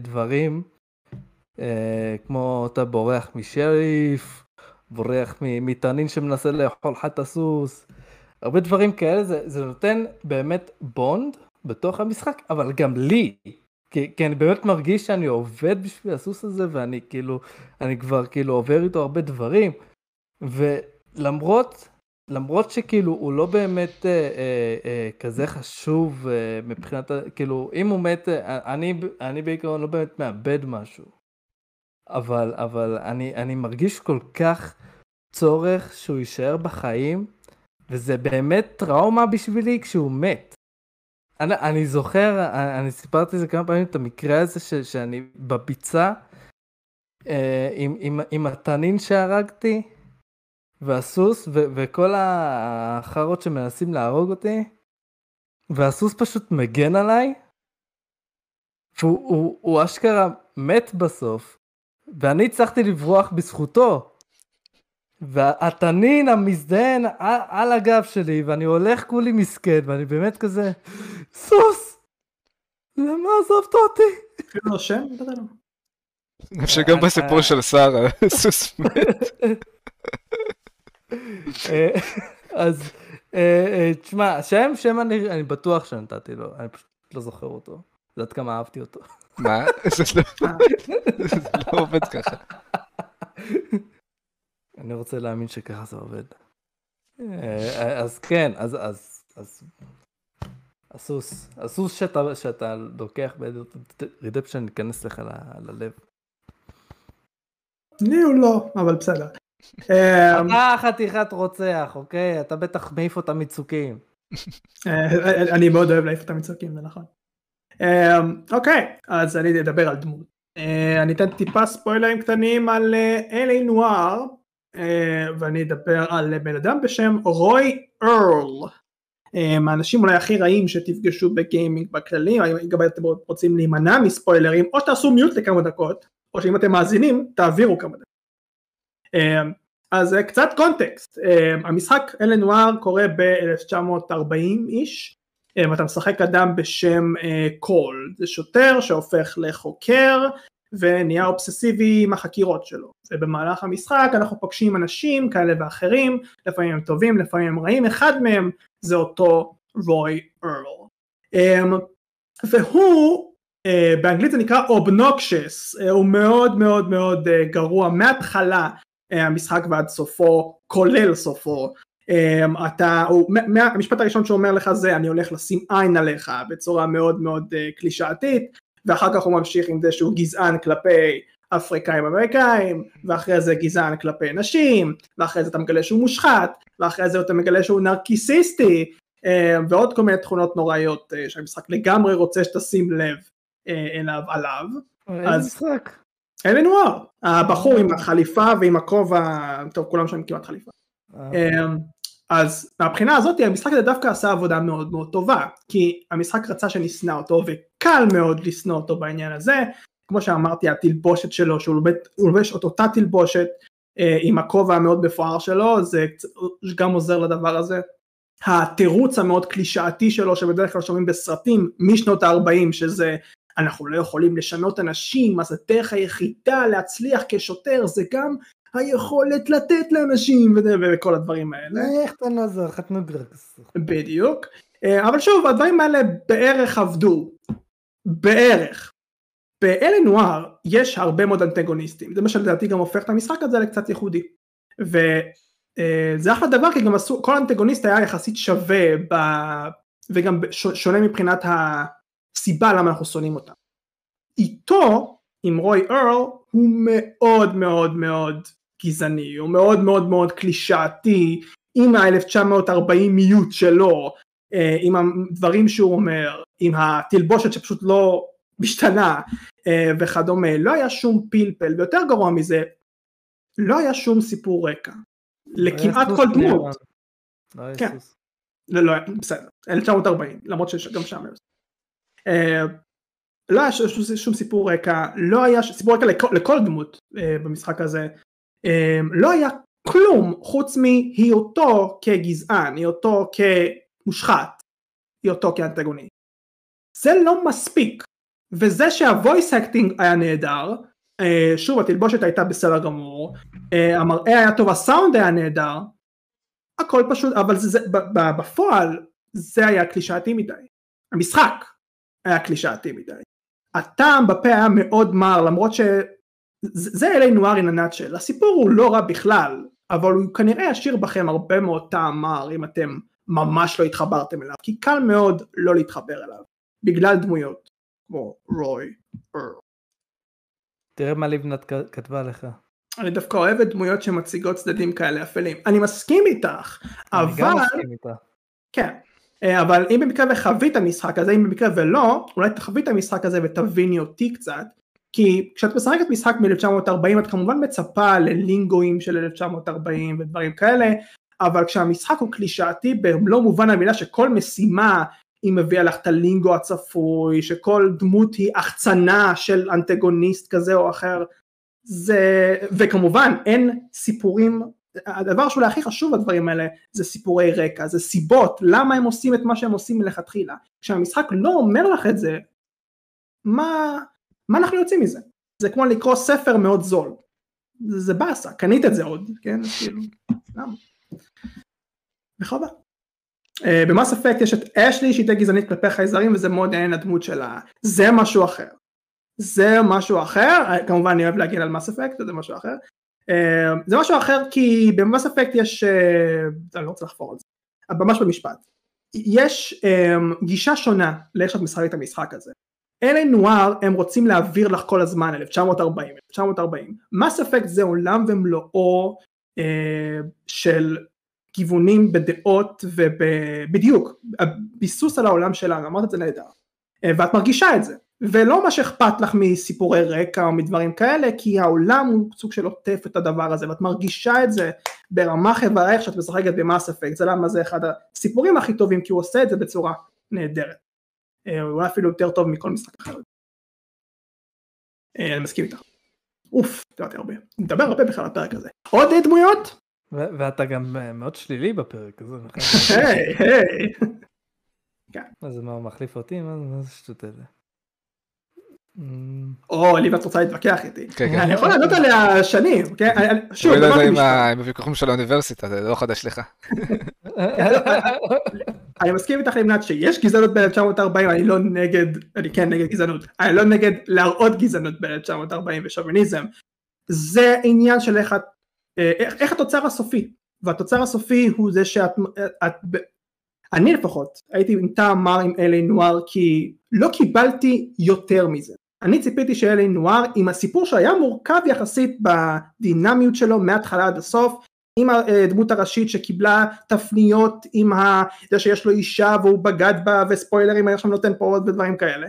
דברים, כמו אתה בורח משריף, בורח מתנין שמנסה לאכול לך את הסוס, הרבה דברים כאלה, זה, זה נותן באמת בונד בתוך המשחק, אבל גם לי, כי, כי אני באמת מרגיש שאני עובד בשביל הסוס הזה, ואני כאילו, אני כבר כאילו עובר איתו הרבה דברים, ולמרות, למרות שכאילו הוא לא באמת אה, אה, אה, כזה חשוב אה, מבחינת, כאילו, אם הוא מת, אה, אני, אני בעיקרון לא באמת מאבד משהו. אבל, אבל אני, אני מרגיש כל כך צורך שהוא יישאר בחיים, וזה באמת טראומה בשבילי כשהוא מת. אני, אני זוכר, אני, אני סיפרתי את זה כמה פעמים, את המקרה הזה ש, שאני בביצה, אה, עם, עם, עם התנין שהרגתי, והסוס, ו, וכל החארות שמנסים להרוג אותי, והסוס פשוט מגן עליי, והוא הוא, הוא אשכרה מת בסוף, ואני הצלחתי לברוח בזכותו. והתנין המזדיין על, על הגב שלי, ואני הולך כולי מסכן, ואני באמת כזה, סוס! למה עזבת אותי? אפילו לא שם? שגם בסיפור של שרה, סוס מת. אה, אז, אה, אה, תשמע, שם, שם אני, אני בטוח שנתתי לו, אני פשוט לא זוכר אותו. יודעת כמה אהבתי אותו. מה? זה לא- זה לא עובד ככה. אני רוצה להאמין שככה זה עובד. אה, אז כן, אז, אז, אז, הסוס, הסוס שאתה, שאתה לוקח ברידפשן ייכנס לך ל- ללב. לי הוא לא, אבל בסדר. אה, אתה חתיכת רוצח, אוקיי? אתה בטח מעיף אותם מצוקים. אה, אני מאוד אוהב להעיף את המצוקים, זה נכון. אה, אוקיי, אז אני אדבר על דמות. אה, אני אתן טיפה ספוילרים קטנים על אלי נואר, אה, ואני אדבר על בן אדם בשם רוי ארל. אה, מהאנשים אולי הכי רעים שתפגשו בגיימינג בכללי, גם אתם רוצים להימנע מספוילרים, או שתעשו מיוט לכמה דקות, או שאם אתם מאזינים, תעבירו כמה דקות. אה, אז אה, קצת קונטקסט, אה, המשחק L.A. Noire קורה ב-1940 ish, אה, ואתה משחק אדם בשם אה, קול, זה שוטר שהופך לחוקר ונהיה אובססיבי עם החקירות שלו, ובמהלך המשחק אנחנו פוגשים אנשים כאלה ואחרים, לפעמים הם טובים, לפעמים הם רעים, אחד מהם זה אותו רוי ארל. אה, והוא אה, באנגלית זה נקרא obnoxious, הוא מאוד מאוד מאוד אה, גרוע מההתחלה אה, המשחק ועד סופו, כולל סופו. אה, אתה, הוא, מה, המשפט הראשון שהוא אומר לך זה אני הולך לשים עין עליך בצורה מאוד מאוד אה, קלישאתית ואחר כך הוא ממשיך עם זה שהוא גזען כלפי אפריקאים אמריקאים ואחרי זה גזען כלפי נשים ואחרי זה אתה מגלה שהוא מושחת ואחרי זה אתה מגלה שהוא נרקיסיסטי אה, ועוד כל מיני תכונות נוראיות אה, שהמשחק לגמרי רוצה שתשים לב אליו עליו. אז- משחק. אלה נוער, הבחור עם החליפה ועם הכובע, טוב כולם שם כמעט חליפה. אז מהבחינה הזאת המשחק הזה דווקא עשה עבודה מאוד מאוד טובה, כי המשחק רצה שנשנא אותו וקל מאוד לשנוא אותו בעניין הזה, כמו שאמרתי התלבושת שלו שהוא לובש, את אותה תלבושת אה, עם הכובע המאוד מפואר שלו, זה גם עוזר לדבר הזה. התירוץ המאוד קלישאתי שלו שבדרך כלל שומעים בסרטים משנות ה-40 שזה אנחנו לא יכולים לשנות אנשים אז הדרך היחידה להצליח כשוטר זה גם היכולת לתת לאנשים וכל הדברים האלה. איך אתה נעזר חתנו גרקס. בדיוק. אה, אבל שוב הדברים האלה בערך עבדו. בערך. באלי נואר יש הרבה מאוד אנטגוניסטים זה מה שלדעתי גם הופך את המשחק הזה לקצת ייחודי. וזה אחלה דבר כי גם עשו כל אנטגוניסט היה יחסית שווה ב... וגם שונה מבחינת הסיבה למה אנחנו שונאים אותם. איתו עם רוי ארל הוא מאוד מאוד מאוד גזעני הוא מאוד מאוד מאוד קלישאתי עם ה-1940מיות שלו אה, עם הדברים שהוא אומר עם התלבושת שפשוט לא משתנה אה, וכדומה. לא היה שום פלפל ויותר גרוע מזה לא היה שום סיפור רקע. לכמעט כל דמות. כן. לא, לא, בסדר, 1940, למרות שגם שם. אה, לא היה שום סיפור רקע, לא היה סיפור רקע לכל דמות במשחק הזה, לא היה כלום חוץ מהיותו כגזען, היותו כמושחת, היותו כאנטגוני. זה לא מספיק וזה שה voice acting היה נהדר. אה, שוב התלבושת הייתה בסדר גמור. אה, המראה היה טוב הסאונד היה נהדר. הכל פשוט אבל זה, זה בפועל זה היה קלישאתי מדי. המשחק היה קלישאתי מדי. הטעם בפה היה מאוד מר למרות שזה אלי נואר אין הנאצ'ל הסיפור הוא לא רע בכלל אבל הוא כנראה ישאיר בכם הרבה מאוד טעם מר אם אתם ממש לא התחברתם אליו כי קל מאוד לא להתחבר אליו בגלל דמויות כמו רוי. תראה מה לבנת כתבה לך. אני דווקא אוהב את דמויות שמציגות צדדים כאלה אפלים. אני מסכים איתך, אבל... אני גם מסכים איתך. כן, אה, אבל אם במקרה וחווית המשחק הזה, אם במקרה ולא, אולי תחווי את המשחק הזה ותביני אותי קצת, כי כשאת משחקת משחק מ-1940 את כמובן מצפה ללינגואים של 1940 ודברים כאלה, אבל כשהמשחק הוא קלישאתי במלוא מובן המילה שכל משימה היא מביאה לך את הלינגו הצפוי, שכל דמות היא החצנה של אנטגוניסט כזה או אחר, זה, וכמובן אין סיפורים, הדבר שאולי הכי חשוב בדברים האלה זה סיפורי רקע, זה סיבות, למה הם עושים את מה שהם עושים מלכתחילה. כשהמשחק לא אומר לך את זה, מה, מה אנחנו יוצאים מזה? זה כמו לקרוא ספר מאוד זול. זה באסה, קנית את זה עוד, כן? כאילו, למה? וחבל. אה, במאס אפקט יש את אשלי שהיא די גזענית כלפי חייזרים וזה מאוד עניין הדמות שלה זה משהו אחר זה משהו אחר אה, כמובן אני אוהב להגיד על מאס אפקט זה משהו אחר אה, זה משהו אחר כי במאס אפקט יש אני לא רוצה לחפור על זה ממש במשפט יש גישה שונה לאיך שאת משחקת את המשחק הזה אלה נואר הם רוצים להעביר לך כל הזמן 1940 1940 מאס אפקט זה עולם ומלואו של כיוונים בדעות ובדיוק ביסוס על העולם שלנו אמרת את זה נהדר אה, ואת מרגישה את זה. ולא מה שאכפת לך מסיפורי רקע או מדברים כאלה כי העולם הוא סוג של עוטף את הדבר הזה ואת מרגישה את זה ברמה חברה איך שאת משחקת במאס אפקט זה למה זה אחד הסיפורים הכי טובים כי הוא עושה את זה בצורה נהדרת. אה, אולי אפילו יותר טוב מכל משחק אחר אה, אני מסכים איתך אוף, דיברתי הרבה, נדבר הרבה בכלל על הפרק הזה. עוד דמויות? ואתה גם אה, מאוד שלילי בפרק הזה. נכון? היי, היי. כן. אז מה, מחליף אותי? מה זה שטות הזה? או, לי ואת רוצה להתווכח איתי. כן, כן. אני יכול לענות עליה שנים, כן? שוב, לא יודע עם הוויכוחים של האוניברסיטה, זה לא חדש לך. אני מסכים איתך למנת שיש גזענות ב-1940, אני לא נגד, אני כן נגד גזענות, אני לא נגד להראות גזענות ב-1940 ושוביניזם. זה עניין של איך את אה, איך, איך התוצר הסופי והתוצר הסופי הוא זה שאת את, אני לפחות הייתי עם טעם מר עם אלי נואר כי לא קיבלתי יותר מזה אני ציפיתי שאלי נואר עם הסיפור שהיה מורכב יחסית בדינמיות שלו מההתחלה עד הסוף עם הדמות הראשית שקיבלה תפניות עם ה... זה שיש לו אישה והוא בגד בה וספוילרים היה שם נותן פה עוד ודברים כאלה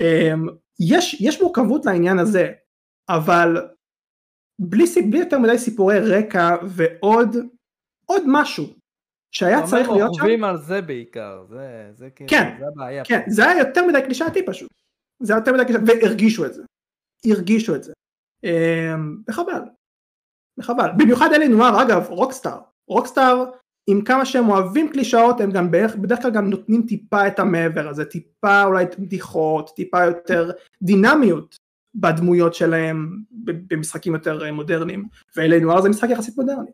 אמ, יש, יש מורכבות לעניין הזה אבל בלי, בלי יותר מדי סיפורי רקע ועוד עוד משהו שהיה צריך להיות שם. עובדים על זה בעיקר, זה, זה כאילו, כן, זה הבעיה. כן, פה. זה היה יותר מדי קלישאתי פשוט. זה היה יותר מדי קלישאתי, והרגישו את זה. הרגישו את זה. אמ, וחבל. וחבל. במיוחד אלי נואר, אגב, רוקסטאר. רוקסטאר עם כמה שהם אוהבים קלישאות הם גם בערך, בדרך כלל גם נותנים טיפה את המעבר הזה, טיפה אולי בדיחות, טיפה יותר דינמיות בדמויות שלהם במשחקים יותר אה, מודרניים, ו L.A. Noire זה משחק יחסית מודרני.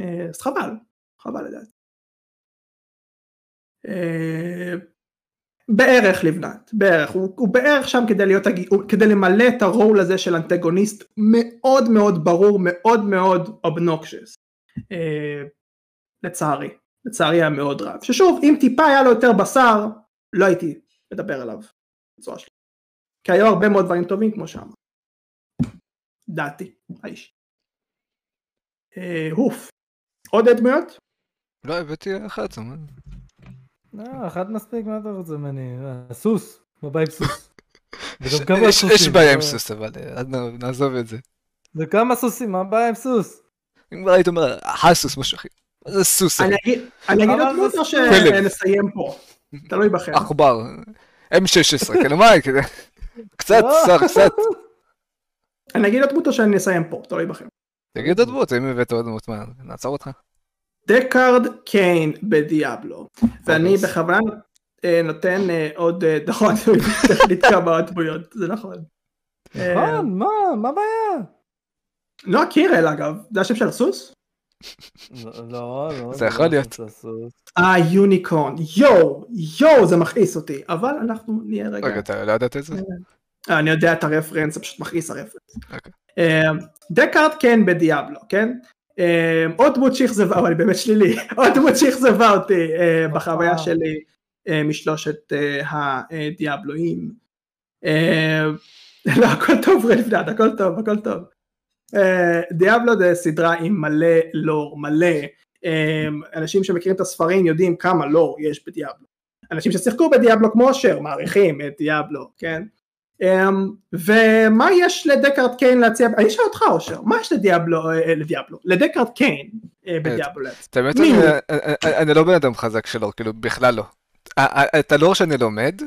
אה, אז חבל, חבל לדעת. אה, בערך לבנת, בערך, הוא, הוא בערך שם כדי להיות, כדי למלא את הרול הזה של אנטגוניסט מאוד מאוד ברור, מאוד מאוד obnoxious. לצערי, לצערי היה מאוד רב, ששוב אם טיפה היה לו יותר בשר לא הייתי מדבר עליו בצורה שלי, כי היו הרבה מאוד דברים טובים כמו שאמר, דעתי האיש. אה, הוף, עוד דמויות? לא הבאתי אחת, לא, אחת מספיק, מה אתה רוצה ממני? סוס, מה בעיה עם סוס? יש בעיה עם סוס אבל אה, נעזוב את זה. זה כמה סוסים, מה הבעיה עם סוס? אם כבר היית אומר, הסוס משהו אחר. זה סוס. אני אגיד עוד דמות או שנסיים פה? תלוי בכם. עכבר. M16, כאילו מה, קצת, שר, קצת. אני אגיד עוד שאני אסיים פה, תלוי בכם. תגיד עוד דמות, אם הבאת עוד דמות, מה, נעצור אותך? דקארד קיין בדיאבלו, ואני בכוונה אה, נותן אה, עוד אה, דחות, כמה דמויות, זה נכון. נכון, מה, מה הבעיה? נועה קירל אגב, זה השם של הסוס? לא, לא. זה יכול להיות. אה, יוניקורן, יואו, יואו, זה מכעיס אותי, אבל אנחנו נהיה רגע. רגע, אתה לא יודעת את זה? אה, אני יודע את הרפרנס, זה פשוט מכעיס הרפרנס. אוקיי. אה, דקארט כן בדיאבלו, כן? אה, עוד דמות שאכזבה, אבל אני באמת שלילי, עוד דמות שאכזבה אותי בחוויה שלי משלושת הדיאבלואים. לא, הכל טוב רלפדד, הכל טוב, הכל טוב. דיאבלו זה סדרה עם מלא לור, מלא. אנשים שמכירים את הספרים יודעים כמה לור יש בדיאבלו. אנשים ששיחקו בדיאבלו כמו אשר מעריכים את דיאבלו, כן? ומה יש לדקארד קיין להציע, אני אשאל אותך אושר, מה יש לדיאבלו, אה, לדיאבלו, לדקארד קיין אה, בדיאבלו? האמת, אני לא בן אדם חזק שלו, כאילו בכלל לא. את הלור שאני לומד,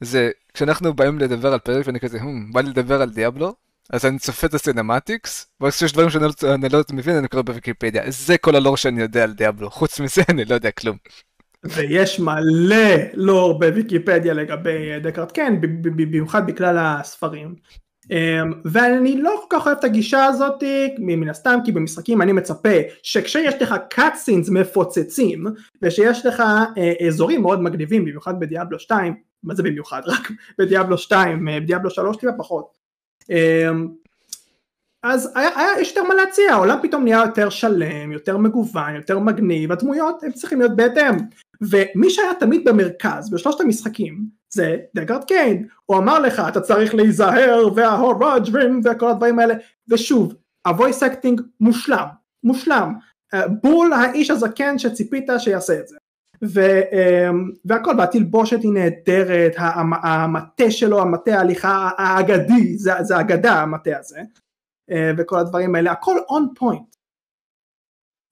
זה כשאנחנו באים לדבר על פרק ואני כזה, בא לי לדבר על דיאבלו, אז אני צופה את הסינמטיקס, ואז כשיש דברים שאני לא, לא מבין אני קורא בוויקיפדיה. זה כל הלור שאני יודע על דיאבלו, חוץ מזה אני לא יודע כלום. ויש מלא לור בוויקיפדיה לגבי דקארט כן, במיוחד בכלל הספרים. אמ, ואני לא כל כך אוהב את הגישה הזאת מן הסתם כי במשחקים אני מצפה שכשיש לך קאטסינס מפוצצים ושיש לך אה, אזורים מאוד מגניבים במיוחד בדיאבלו 2 מה זה במיוחד רק בדיאבלו 2 אה, בדיאבלו 3 טיפה פחות אמ, אז היה, היה, יש יותר מה להציע, העולם פתאום נהיה יותר שלם, יותר מגוון, יותר מגניב, הדמויות הם צריכים להיות בהתאם. ומי שהיה תמיד במרכז בשלושת המשחקים זה דגארד קיין, הוא אמר לך אתה צריך להיזהר וההורג'רים וכל הדברים האלה, ושוב, ה voice acting מושלם, מושלם, אה, בול האיש הזקן שציפית שיעשה את זה. ו, אמ, והכל והתלבושת היא נהדרת, המטה שלו, המטה ההליכה האגדי, זה, זה אגדה המטה הזה, אה, וכל הדברים האלה, הכל on point.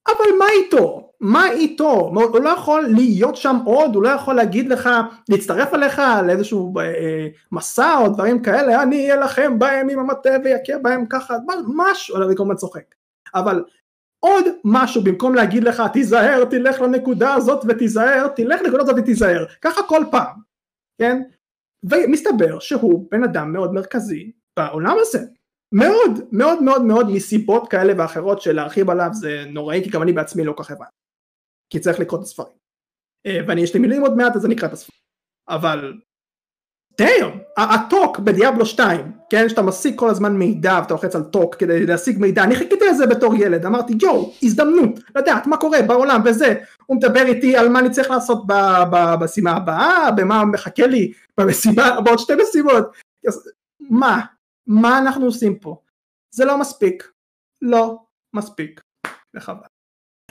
אבל מה איתו? מה איתו? הוא לא יכול להיות שם עוד, הוא לא יכול להגיד לך, להצטרף אליך לאיזשהו אה, מסע או דברים כאלה, אני אלחם בהם עם המטה ויכה בהם ככה, משהו, אני הזמן צוחק. אבל עוד משהו במקום להגיד לך תיזהר תלך לנקודה הזאת ותיזהר תלך לנקודה הזאת ותיזהר ככה כל פעם כן ומסתבר שהוא בן אדם מאוד מרכזי בעולם הזה מאוד מאוד מאוד מאוד מסיבות כאלה ואחרות שלהרחיב עליו זה נוראי כי גם אני בעצמי לא כל כך הבנתי. כי צריך לקרוא את הספרים. אה, ואני יש לי מילים עוד מעט אז אני אקרא את הספרים. אבל דאם, הטוק בדיאבלו 2, כן, שאתה משיג כל הזמן מידע ואתה לוחץ על טוק כדי להשיג מידע, אני חיכיתי לזה בתור ילד, אמרתי יואו, הזדמנות, לדעת מה קורה בעולם וזה, הוא מדבר איתי על מה אני צריך לעשות במשימה הבאה, במה מחכה לי במשימה, בעוד שתי משימות, מה, מה אנחנו עושים פה? זה לא מספיק, לא מספיק, וחבל.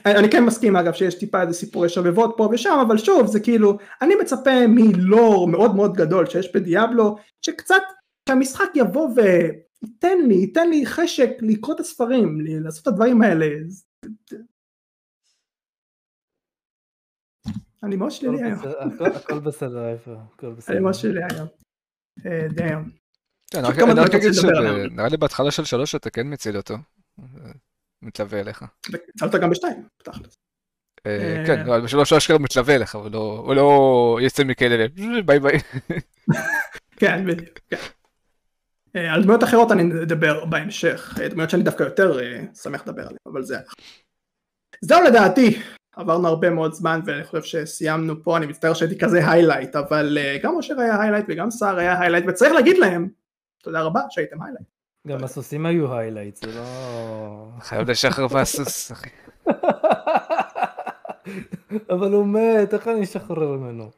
אני כן מסכים אגב שיש טיפה איזה סיפורי שובבות פה ושם אבל שוב זה כאילו אני מצפה מלור מאוד מאוד גדול שיש בדיאבלו שקצת שהמשחק יבוא וייתן לי ייתן לי חשק לקרוא את הספרים לעשות את הדברים האלה. אני מאוד שלילי היום. הכל בסדר איפה? אני מאוד שלילי היום. כן, אני רק אגיד שנראה לי בהתחלה של שלוש אתה כן מציל אותו מתלווה אליך. הצלת גם בשתיים, תכלס. אה, כן, לא, בשלב שהוא אשכרה מתלווה אליך, הוא לא יצא מכלא, ביי ביי. כן, בדיוק, כן. על דמויות אחרות אני אדבר בהמשך, דמויות שאני דווקא יותר שמח לדבר עליהן, אבל זה... זהו לדעתי, עברנו הרבה מאוד זמן ואני חושב שסיימנו פה, אני מצטער שהייתי כזה highlight, אבל גם אושר היה highlight וגם סער היה highlight, וצריך להגיד להם תודה רבה שהייתם highlight. גם הסוסים היו highlight, זה לא... חייב לשחרר מהסוס, אחי. אבל הוא מת, איך אני אשחרר ממנו?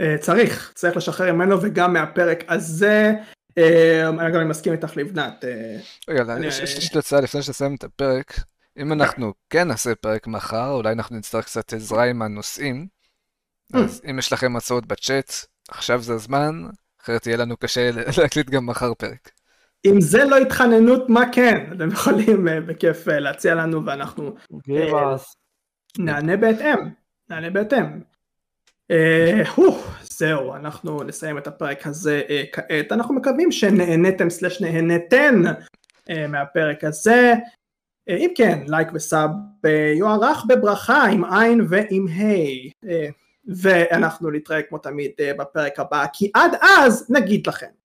אה, צריך, צריך לשחרר ממנו וגם מהפרק הזה. אה, אני גם מסכים איתך לבנת. אה, רגע, יש לי הצעה לפני שנסיים את הפרק. אם אנחנו כן נעשה פרק מחר, אולי אנחנו נצטרך קצת עזרה עם הנושאים. אז אם יש לכם הצעות בצ'אט, עכשיו זה הזמן, אחרת יהיה לנו קשה להקליט גם מחר פרק. אם זה לא התחננות, מה כן? אתם יכולים בכיף להציע לנו ואנחנו נענה בהתאם, נענה בהתאם. זהו, אנחנו נסיים את הפרק הזה כעת. אנחנו מקווים שנהנתם סלש נהנתן מהפרק הזה. אם כן, לייק וסאב יוערך בברכה עם עין ועם ה' ואנחנו נתראה כמו תמיד בפרק הבא, כי עד אז נגיד לכם